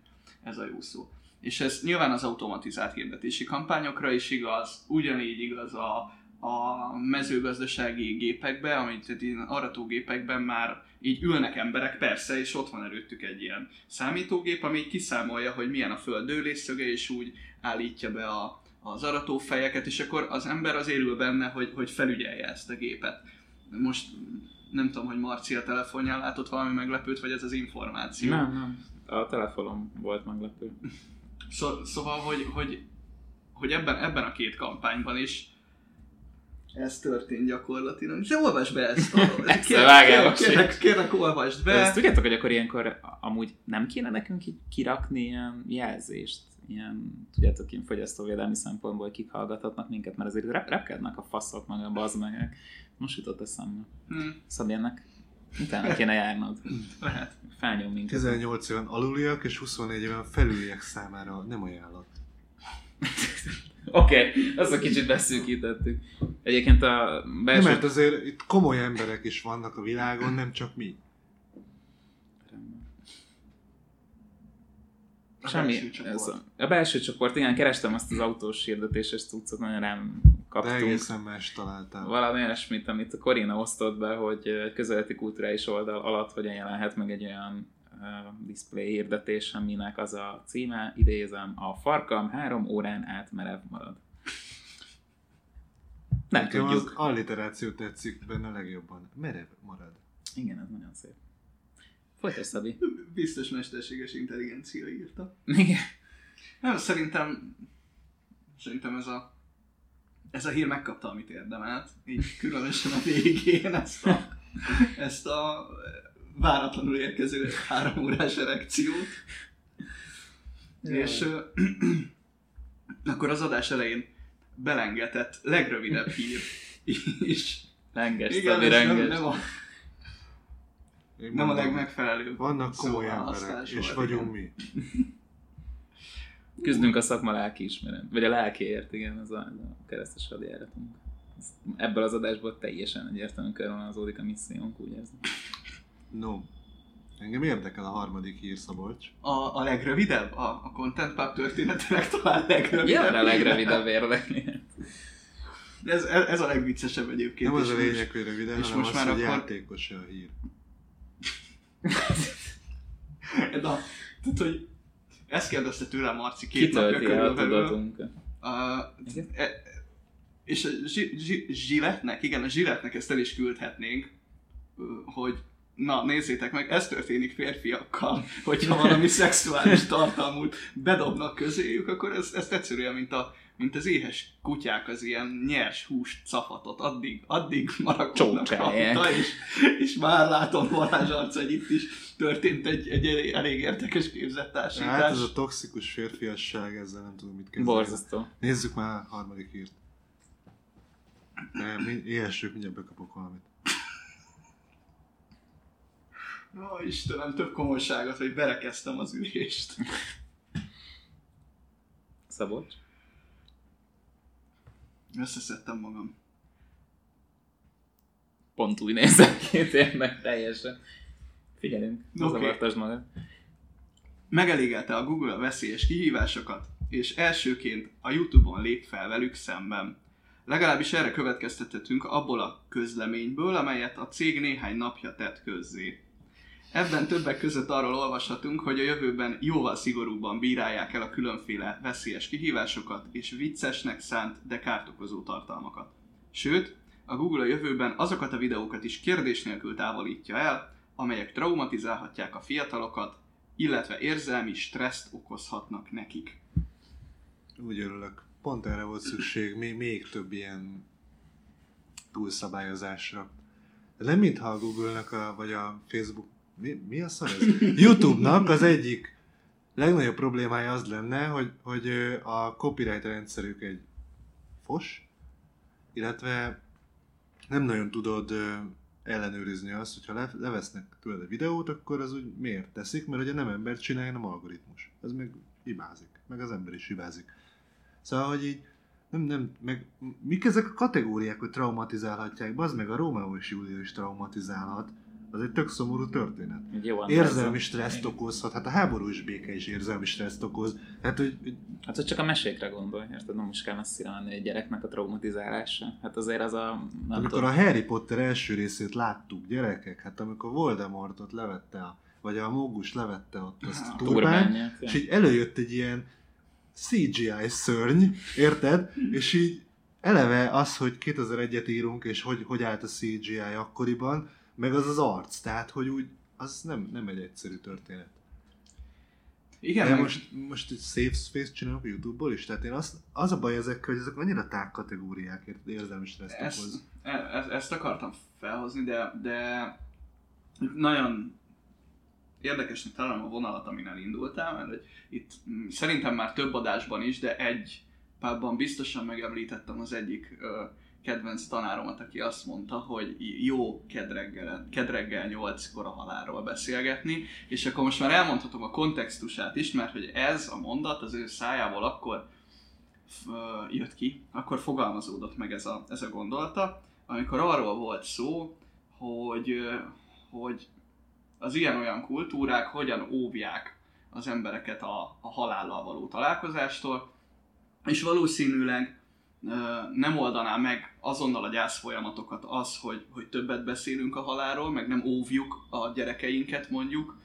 [SPEAKER 2] Ez a jó szó. És ez nyilván az automatizált hirdetési kampányokra is igaz, ugyanígy igaz a, a mezőgazdasági gépekbe, amit tehát ilyen aratógépekben már így ülnek emberek, persze, és ott van előttük egy ilyen számítógép, ami kiszámolja, hogy milyen a föld dőlésszöge, és úgy állítja be a, az aratófejeket, és akkor az ember az ül benne, hogy, hogy felügyelje ezt a gépet. Most nem tudom, hogy Marci a telefonján látott valami meglepőt, vagy ez az információ.
[SPEAKER 3] Nem, nem. A telefonom volt meglepő.
[SPEAKER 2] Szó, szóval, hogy, hogy, hogy ebben, ebben a két kampányban is ez történt gyakorlatilag. De olvasd be ezt!
[SPEAKER 3] Vágál,
[SPEAKER 2] kérlek, kérlek, kérlek, olvasd
[SPEAKER 3] De ezt
[SPEAKER 2] be!
[SPEAKER 3] tudjátok, hogy akkor ilyenkor amúgy nem kéne nekünk így kirakni ilyen jelzést, ilyen, tudjátok, ilyen fogyasztóvédelmi szempontból kik hallgathatnak minket, mert azért rep- repkednek a faszok meg a bazmegek. Most jutott eszembe.
[SPEAKER 2] Hm,
[SPEAKER 3] Szabjának, utána kéne járnod.
[SPEAKER 2] lehet.
[SPEAKER 3] Felnyom minket.
[SPEAKER 4] 18 éven aluliak és 24 éven felüliek számára nem ajánlott.
[SPEAKER 3] Oké, okay, azt a kicsit beszűkítettük. Egyébként a
[SPEAKER 4] Nem,
[SPEAKER 3] belső...
[SPEAKER 4] mert azért itt komoly emberek is vannak a világon, nem csak mi.
[SPEAKER 2] A
[SPEAKER 3] Semmi.
[SPEAKER 2] belső csoport.
[SPEAKER 3] Ez a, a belső csoport, igen, kerestem azt az autós hirdetéses cuccot, nagyon rám
[SPEAKER 4] De
[SPEAKER 3] kaptunk.
[SPEAKER 4] egészen más találtál.
[SPEAKER 3] Valami olyasmit, amit a Corina osztott be, hogy egy közéleti kulturális oldal alatt hogyan jelenhet meg egy olyan uh, display hirdetés, aminek az a címe, idézem, a farkam három órán át merev marad. Nem
[SPEAKER 4] Nekem az
[SPEAKER 3] tudjuk.
[SPEAKER 4] alliteráció tetszik benne legjobban. Merev marad.
[SPEAKER 3] Igen, ez nagyon szép. Folytasd, Szabi.
[SPEAKER 2] Biztos mesterséges intelligencia írta.
[SPEAKER 3] Igen.
[SPEAKER 2] Nem, szerintem, szerintem ez a ez a hír megkapta, amit érdemelt, így különösen a végén ezt a, ezt a váratlanul érkező három órás erekciót. És ö, akkor az adás elején belengetett legrövidebb hír is.
[SPEAKER 3] Renges,
[SPEAKER 2] Igen, nem, nem, a,
[SPEAKER 4] Én
[SPEAKER 2] nem a
[SPEAKER 4] mondom,
[SPEAKER 2] legmegfelelőbb
[SPEAKER 4] Vannak komoly emberek,
[SPEAKER 2] szóválasztás
[SPEAKER 4] és vagyunk
[SPEAKER 2] igen.
[SPEAKER 4] mi.
[SPEAKER 3] Küzdünk a szakma lelki ismeret, vagy a lelkiért, igen, ez a, a keresztes hadjáratunk. Ebből az adásból teljesen egyértelműen körvonalazódik a missziónk, úgy érzem.
[SPEAKER 4] No. Engem érdekel a harmadik hír, Szabolcs.
[SPEAKER 2] A, a legrövidebb? A, a Content Pub történetének talán legrövidebb.
[SPEAKER 3] Ja, a legrövidebb érdekli.
[SPEAKER 2] Ez, ez, ez a legviccesebb egyébként.
[SPEAKER 4] Nem az
[SPEAKER 2] és
[SPEAKER 4] a
[SPEAKER 2] most-
[SPEAKER 4] lényeg, hogy röviden,
[SPEAKER 2] és
[SPEAKER 4] hanem
[SPEAKER 2] most
[SPEAKER 4] az,
[SPEAKER 2] már
[SPEAKER 4] hogy
[SPEAKER 2] akkor-
[SPEAKER 4] játékos a hír.
[SPEAKER 2] Na, tehát, hogy ezt kérdezte tőlem Marci két napja
[SPEAKER 3] Kitölti el a
[SPEAKER 2] körülbelül. Uh, e, és a zsi, zsi, zsiletnek, igen, a zsiletnek ezt el is küldhetnénk, hogy na nézzétek meg, ez történik férfiakkal, hogyha valami szexuális tartalmút bedobnak közéjük, akkor ez, ez egyszerűen, mint, a, mint az éhes kutyák az ilyen nyers húst cafatot, addig, addig marakodnak
[SPEAKER 3] Csókálják.
[SPEAKER 2] rajta, és, és már látom Balázs arca, hogy itt is történt egy, egy elég, elég érdekes képzettársítás.
[SPEAKER 4] Hát ez a toxikus férfiasság, ezzel nem tudom mit kezdeni.
[SPEAKER 3] Borzasztó.
[SPEAKER 4] Nézzük már a harmadik hírt. Nem, éhessük, mindjárt bekapok valamit.
[SPEAKER 2] Ó, Istenem, több komolyságot, hogy berekeztem az ülést.
[SPEAKER 3] Szabolcs?
[SPEAKER 2] Összeszedtem magam.
[SPEAKER 3] Pont úgy nézem ki tényleg teljesen. Figyelünk,
[SPEAKER 2] Oké.
[SPEAKER 3] zavartasd magad.
[SPEAKER 2] Megelégelte a Google a veszélyes kihívásokat, és elsőként a YouTube-on lép fel velük szemben. Legalábbis erre következtethetünk abból a közleményből, amelyet a cég néhány napja tett közzé. Ebben többek között arról olvashatunk, hogy a jövőben jóval szigorúbban bírálják el a különféle veszélyes kihívásokat és viccesnek szánt, de kárt okozó tartalmakat. Sőt, a Google a jövőben azokat a videókat is kérdés nélkül távolítja el, amelyek traumatizálhatják a fiatalokat, illetve érzelmi stresszt okozhatnak nekik.
[SPEAKER 4] Úgy örülök. Pont erre volt szükség, még, még több ilyen túlszabályozásra. De nem mintha a Google-nak a, vagy a Facebook, mi, mi a szar ez? YouTube-nak az egyik legnagyobb problémája az lenne, hogy, hogy a copyright rendszerük egy fos, illetve nem nagyon tudod ellenőrizni azt, hogyha le, levesznek tőled a videót, akkor az úgy miért teszik, mert ugye nem ember csinálja, hanem algoritmus. Ez meg hibázik, meg az ember is hibázik. Szóval, hogy így nem, nem, meg mik ezek a kategóriák, hogy traumatizálhatják? Bazd meg a Rómeó és Júlia is traumatizálhat. Az egy tök szomorú történet.
[SPEAKER 3] Jó
[SPEAKER 4] Érzelmi stresszt okozhat, hát a háborús béke is érzelmi stresszt okoz. Hát, hogy
[SPEAKER 3] Hát, hogy csak a mesékre gondolj, érted? Nem is kell messzire menni egy gyereknek a traumatizálása. Hát azért az a...
[SPEAKER 4] Amikor
[SPEAKER 3] tudom,
[SPEAKER 4] a Harry Potter első részét láttuk, gyerekek, hát amikor Voldemortot levette, a, vagy a Mógus levette ott azt a turbán,
[SPEAKER 3] turbánját,
[SPEAKER 4] és így előjött egy ilyen CGI szörny, érted? És így eleve az, hogy 2001-et írunk, és hogy, hogy állt a CGI akkoriban, meg az az arc, tehát hogy úgy, az nem, nem egy egyszerű történet.
[SPEAKER 2] Igen, meg
[SPEAKER 4] most, most egy safe space csinálunk a YouTube-ból is, tehát én azt, az a baj ezekkel, hogy ezek annyira tág kategóriák, érzelmi stresszt
[SPEAKER 2] ezt,
[SPEAKER 4] okoz.
[SPEAKER 2] e- e- ezt akartam felhozni, de, de nagyon érdekesnek találom a vonalat, amin elindultál, mert hogy itt szerintem már több adásban is, de egy párban biztosan megemlítettem az egyik ö, kedvenc tanáromat, aki azt mondta, hogy jó kedreggel, kedreggel 8-kor a halálról beszélgetni, és akkor most már elmondhatom a kontextusát is, mert hogy ez a mondat az ő szájából akkor jött ki, akkor fogalmazódott meg ez a, ez a gondolata, amikor arról volt szó, hogy, hogy az ilyen-olyan kultúrák hogyan óvják az embereket a, a halállal való találkozástól, és valószínűleg nem oldaná meg azonnal a gyász folyamatokat az, hogy, hogy többet beszélünk a halálról, meg nem óvjuk a gyerekeinket mondjuk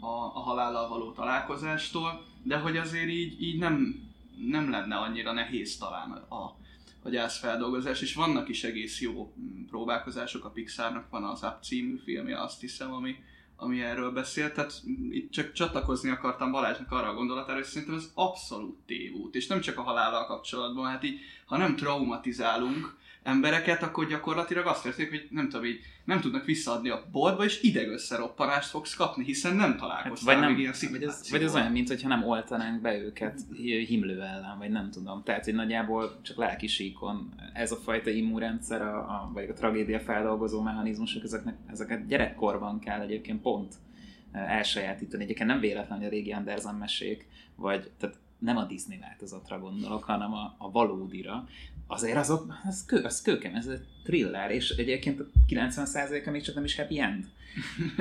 [SPEAKER 2] a, a halállal való találkozástól, de hogy azért így, így nem, nem lenne annyira nehéz talán a, a gyászfeldolgozás, és vannak is egész jó próbálkozások, a Pixarnak van az Up című filmje, azt hiszem, ami, ami erről beszélt, tehát itt csak csatlakozni akartam Balázsnak arra a gondolatára, hogy szerintem ez abszolút tévút, és nem csak a halállal kapcsolatban, hát így, ha nem traumatizálunk embereket, akkor gyakorlatilag azt történik, hogy nem tudom, így nem tudnak visszaadni a boltba, és idegösszeroppanást fogsz kapni, hiszen nem
[SPEAKER 3] Hát,
[SPEAKER 2] találkoztál
[SPEAKER 3] vagy, nem,
[SPEAKER 2] ilyen
[SPEAKER 3] vagy, ez, vagy ez olyan, mint hogyha nem oltanánk be őket himlő ellen, vagy nem tudom. Tehát, hogy nagyjából csak lelki síkon ez a fajta immunrendszer, a, a, vagy a tragédia feldolgozó mechanizmusok, ezeknek, ezeket gyerekkorban kell egyébként pont eh, elsajátítani. Egyébként nem véletlen, hogy a régi Andersen mesék, vagy tehát nem a Disney változatra gondolok, hanem a, a valódira, azért azok, az, kő, az kőkem, ez egy thriller, és egyébként a 90%-a még csak nem is happy end.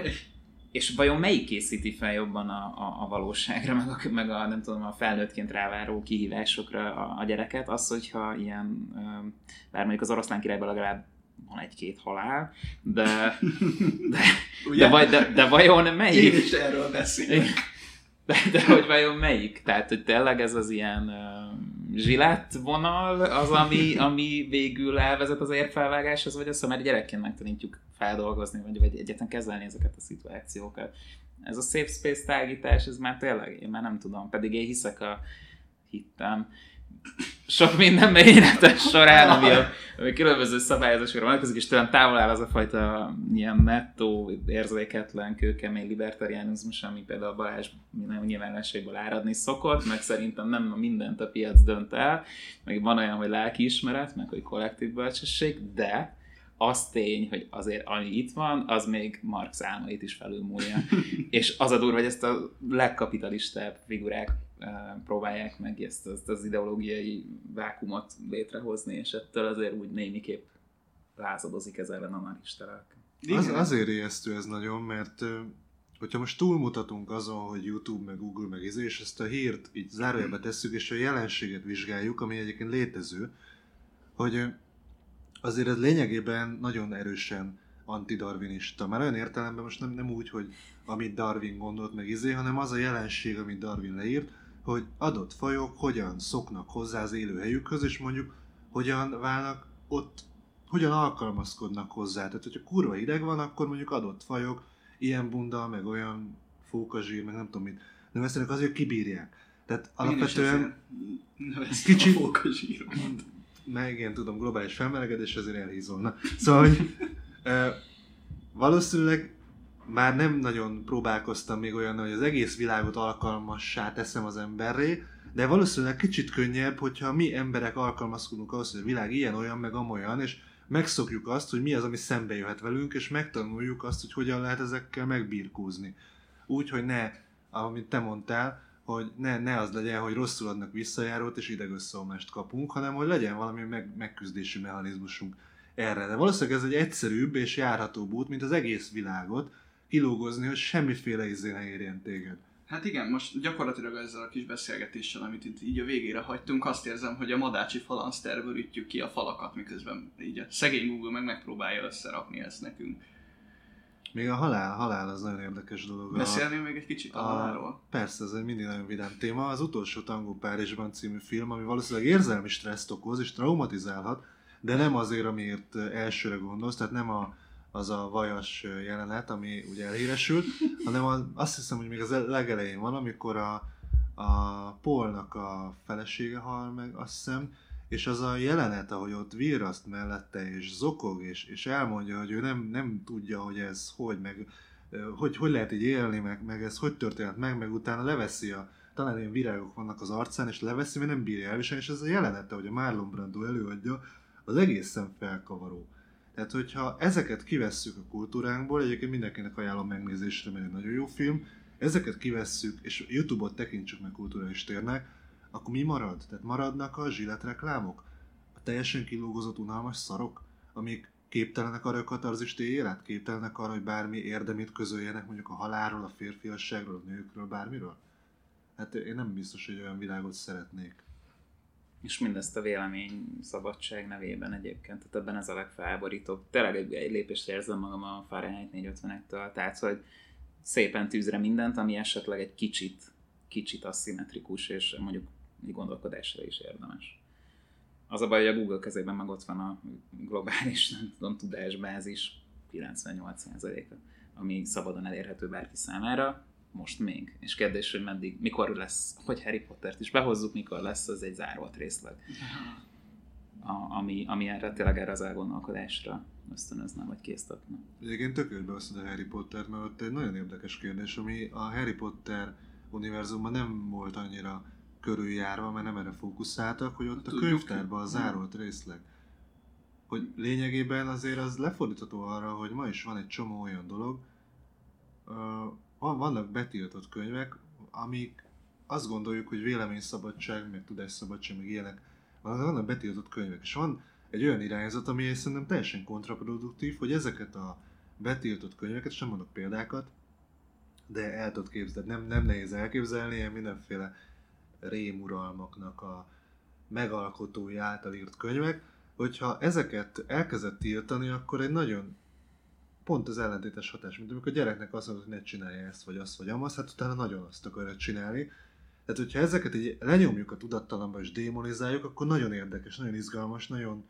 [SPEAKER 3] És vajon melyik készíti fel jobban a, a, a valóságra, meg a, meg a, nem tudom, a felnőttként ráváró kihívásokra a, a gyereket? Az, hogyha ilyen, bár mondjuk az oroszlán királyban legalább van egy-két halál, de, de, de, vaj, de, de vajon
[SPEAKER 2] Én
[SPEAKER 3] melyik?
[SPEAKER 2] is erről beszélek.
[SPEAKER 3] De, de hogy vajon melyik? Tehát, hogy tényleg ez az ilyen uh, zsilett vonal az, ami, ami végül elvezet az érfelvágáshoz, vagy az, mert gyerekként megtanítjuk feldolgozni, vagy, vagy egyetlen kezelni ezeket a szituációkat. Ez a safe space tágítás, ez már tényleg, én már nem tudom, pedig én hiszek a hittem sok mindenben életes során, ami, a, ami különböző szabályozásokra vonatkozik, és tőlem távol áll az a fajta ilyen nettó, érzéketlen, kőkemény libertariánizmus, ami például Balázs minden nyilvánosságból áradni szokott, meg szerintem nem mindent a piac dönt el, meg van olyan, hogy lelkiismeret, meg hogy kollektív bölcsesség, de az tény, hogy azért ami itt van, az még Marx álmait is felülmúlja. és az a durva, hogy ezt a legkapitalistább figurák próbálják meg ezt, ezt az ideológiai vákumot létrehozni, és ettől azért úgy némiképp lázadozik ez ellen a narista lelke.
[SPEAKER 4] Az, azért ijesztő ez nagyon, mert hogyha most túlmutatunk azon, hogy YouTube, meg Google, meg izé, és ezt a hírt így zárójelbe tesszük, és a jelenséget vizsgáljuk, ami egyébként létező, hogy azért ez lényegében nagyon erősen antidarwinista. Már olyan értelemben most nem, nem úgy, hogy amit Darwin gondolt meg izé, hanem az a jelenség, amit Darwin leírt, hogy adott fajok hogyan szoknak hozzá az élőhelyükhöz, és mondjuk hogyan válnak ott, hogyan alkalmazkodnak hozzá. Tehát, hogyha kurva hideg van, akkor mondjuk adott fajok, ilyen bunda, meg olyan fókazsír, meg nem tudom mit, növesztenek azért, hogy kibírják. Tehát alapvetően
[SPEAKER 2] kicsit fókazsír.
[SPEAKER 4] meg igen, tudom, globális felmelegedés azért elhízolna. Szóval, hogy ö, valószínűleg már nem nagyon próbálkoztam még olyan, hogy az egész világot alkalmassá teszem az emberré, de valószínűleg kicsit könnyebb, hogyha mi emberek alkalmazkodunk ahhoz, hogy a világ ilyen, olyan, meg amolyan, és megszokjuk azt, hogy mi az, ami szembe jöhet velünk, és megtanuljuk azt, hogy hogyan lehet ezekkel megbirkózni. Úgy, hogy ne, amit te mondtál, hogy ne, ne az legyen, hogy rosszul adnak visszajárót, és idegösszeomlást kapunk, hanem hogy legyen valami meg, megküzdési mechanizmusunk erre. De valószínűleg ez egy egyszerűbb és járhatóbb út, mint az egész világot kilógozni, hogy semmiféle izé ne érjen téged.
[SPEAKER 2] Hát igen, most gyakorlatilag ezzel a kis beszélgetéssel, amit itt így a végére hagytunk, azt érzem, hogy a madácsi falanszterből ütjük ki a falakat, miközben így a szegény Google meg megpróbálja összerakni ezt nekünk.
[SPEAKER 4] Még a halál, halál az nagyon érdekes dolog. A-
[SPEAKER 2] Beszélnél még egy kicsit a halálról?
[SPEAKER 4] Persze, ez egy mindig nagyon vidám téma. Az utolsó Tangó Párizsban című film, ami valószínűleg érzelmi stresszt okoz és traumatizálhat, de nem azért, amiért elsőre gondolsz, tehát nem a, az a vajas jelenet, ami ugye elhíresült, hanem az, azt hiszem, hogy még az legelején van, amikor a, a Polnak a felesége hal meg, azt hiszem, és az a jelenet, ahogy ott virraszt mellette, és zokog, és, és elmondja, hogy ő nem, nem tudja, hogy ez hogy, meg hogy, hogy lehet így élni, meg, meg ez hogy történt meg, meg utána leveszi a, talán ilyen virágok vannak az arcán, és leveszi, mert nem bírja elviselni, és ez a jelenete, hogy a Marlon Brando előadja, az egészen felkavaró. Tehát, hogyha ezeket kivesszük a kultúránkból, egyébként mindenkinek ajánlom megnézésre, mert egy nagyon jó film, ezeket kivesszük, és YouTube-ot tekintsük meg kulturális térnek, akkor mi marad? Tehát maradnak a zsillet reklámok? A teljesen kilógozott unalmas szarok, amik képtelenek arra, hogy katarzist élet? Képtelenek arra, hogy bármi érdemét közöljenek mondjuk a halálról, a férfiasságról, a nőkről, bármiről? Hát én nem biztos, hogy olyan világot szeretnék.
[SPEAKER 3] És mindezt a vélemény szabadság nevében egyébként, tehát ebben ez a legfelborítóbb. Tényleg egy, egy lépésre érzem magam a Fahrenheit 451-től, tehát hogy szépen tűzre mindent, ami esetleg egy kicsit, kicsit aszimmetrikus, és mondjuk gondolkodásra is érdemes. Az a baj, hogy a Google kezében meg ott van a globális, nem tudom, tudásbázis 98%-a, ami szabadon elérhető bárki számára, most még. És kérdés, hogy meddig, mikor lesz, hogy Harry Pottert is behozzuk, mikor lesz, az egy zárolt részleg. A, ami, ami erre tényleg erre az elgondolkodásra ösztönözne, vagy késztetne.
[SPEAKER 4] Egyébként tökéletben azt a Harry Potter, mert ott egy nagyon érdekes kérdés, ami a Harry Potter univerzumban nem volt annyira körüljárva, mert nem erre fókuszáltak, hogy ott a könyvtárban a zárolt részleg. Hogy lényegében azért az lefordítható arra, hogy ma is van egy csomó olyan dolog, vannak betiltott könyvek, amik azt gondoljuk, hogy véleményszabadság, meg tudásszabadság, meg ilyenek, van- vannak betiltott könyvek, és van egy olyan irányzat, ami szerintem teljesen kontraproduktív, hogy ezeket a betiltott könyveket, és nem mondok példákat, de el tudod képzelni, nem, nem nehéz elképzelni, ilyen mindenféle rémuralmaknak a megalkotói által írt könyvek, hogyha ezeket elkezdett tiltani, akkor egy nagyon pont az ellentétes hatás, mint amikor a gyereknek azt mondod, hogy ne csinálja ezt, vagy azt, vagy amazt, hát utána nagyon azt akarja csinálni. Tehát, hogyha ezeket így lenyomjuk a tudattalamba és démonizáljuk, akkor nagyon érdekes, nagyon izgalmas, nagyon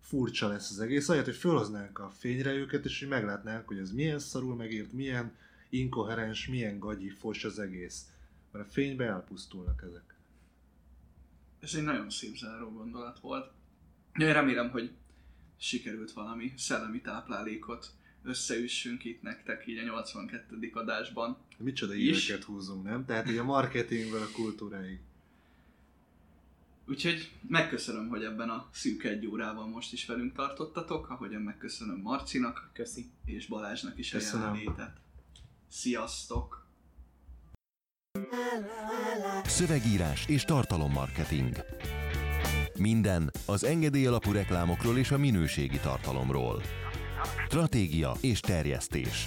[SPEAKER 4] furcsa lesz az egész. Ahelyett, hogy felhoznánk a fényre őket, és hogy meglátnánk, hogy ez milyen szarul megírt, milyen inkoherens, milyen gagyi, fos az egész. Mert a fénybe elpusztulnak ezek.
[SPEAKER 2] Ez egy nagyon szép záró gondolat volt. Én remélem, hogy sikerült valami szellemi táplálékot összeüssünk itt nektek így a 82. adásban.
[SPEAKER 4] Micsoda éveket húzunk, nem? Tehát így a marketingből a kultúráig.
[SPEAKER 2] Úgyhogy megköszönöm, hogy ebben a szűk egy órában most is velünk tartottatok, ahogyan megköszönöm Marcinak
[SPEAKER 3] Köszi.
[SPEAKER 2] és Balázsnak is a
[SPEAKER 4] Köszönöm.
[SPEAKER 2] jelenlétet. Sziasztok!
[SPEAKER 1] Szövegírás és tartalommarketing. Minden az engedély alapú reklámokról és a minőségi tartalomról. Stratégia és terjesztés.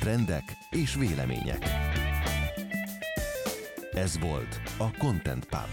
[SPEAKER 1] Trendek és vélemények. Ez volt a Content Pub.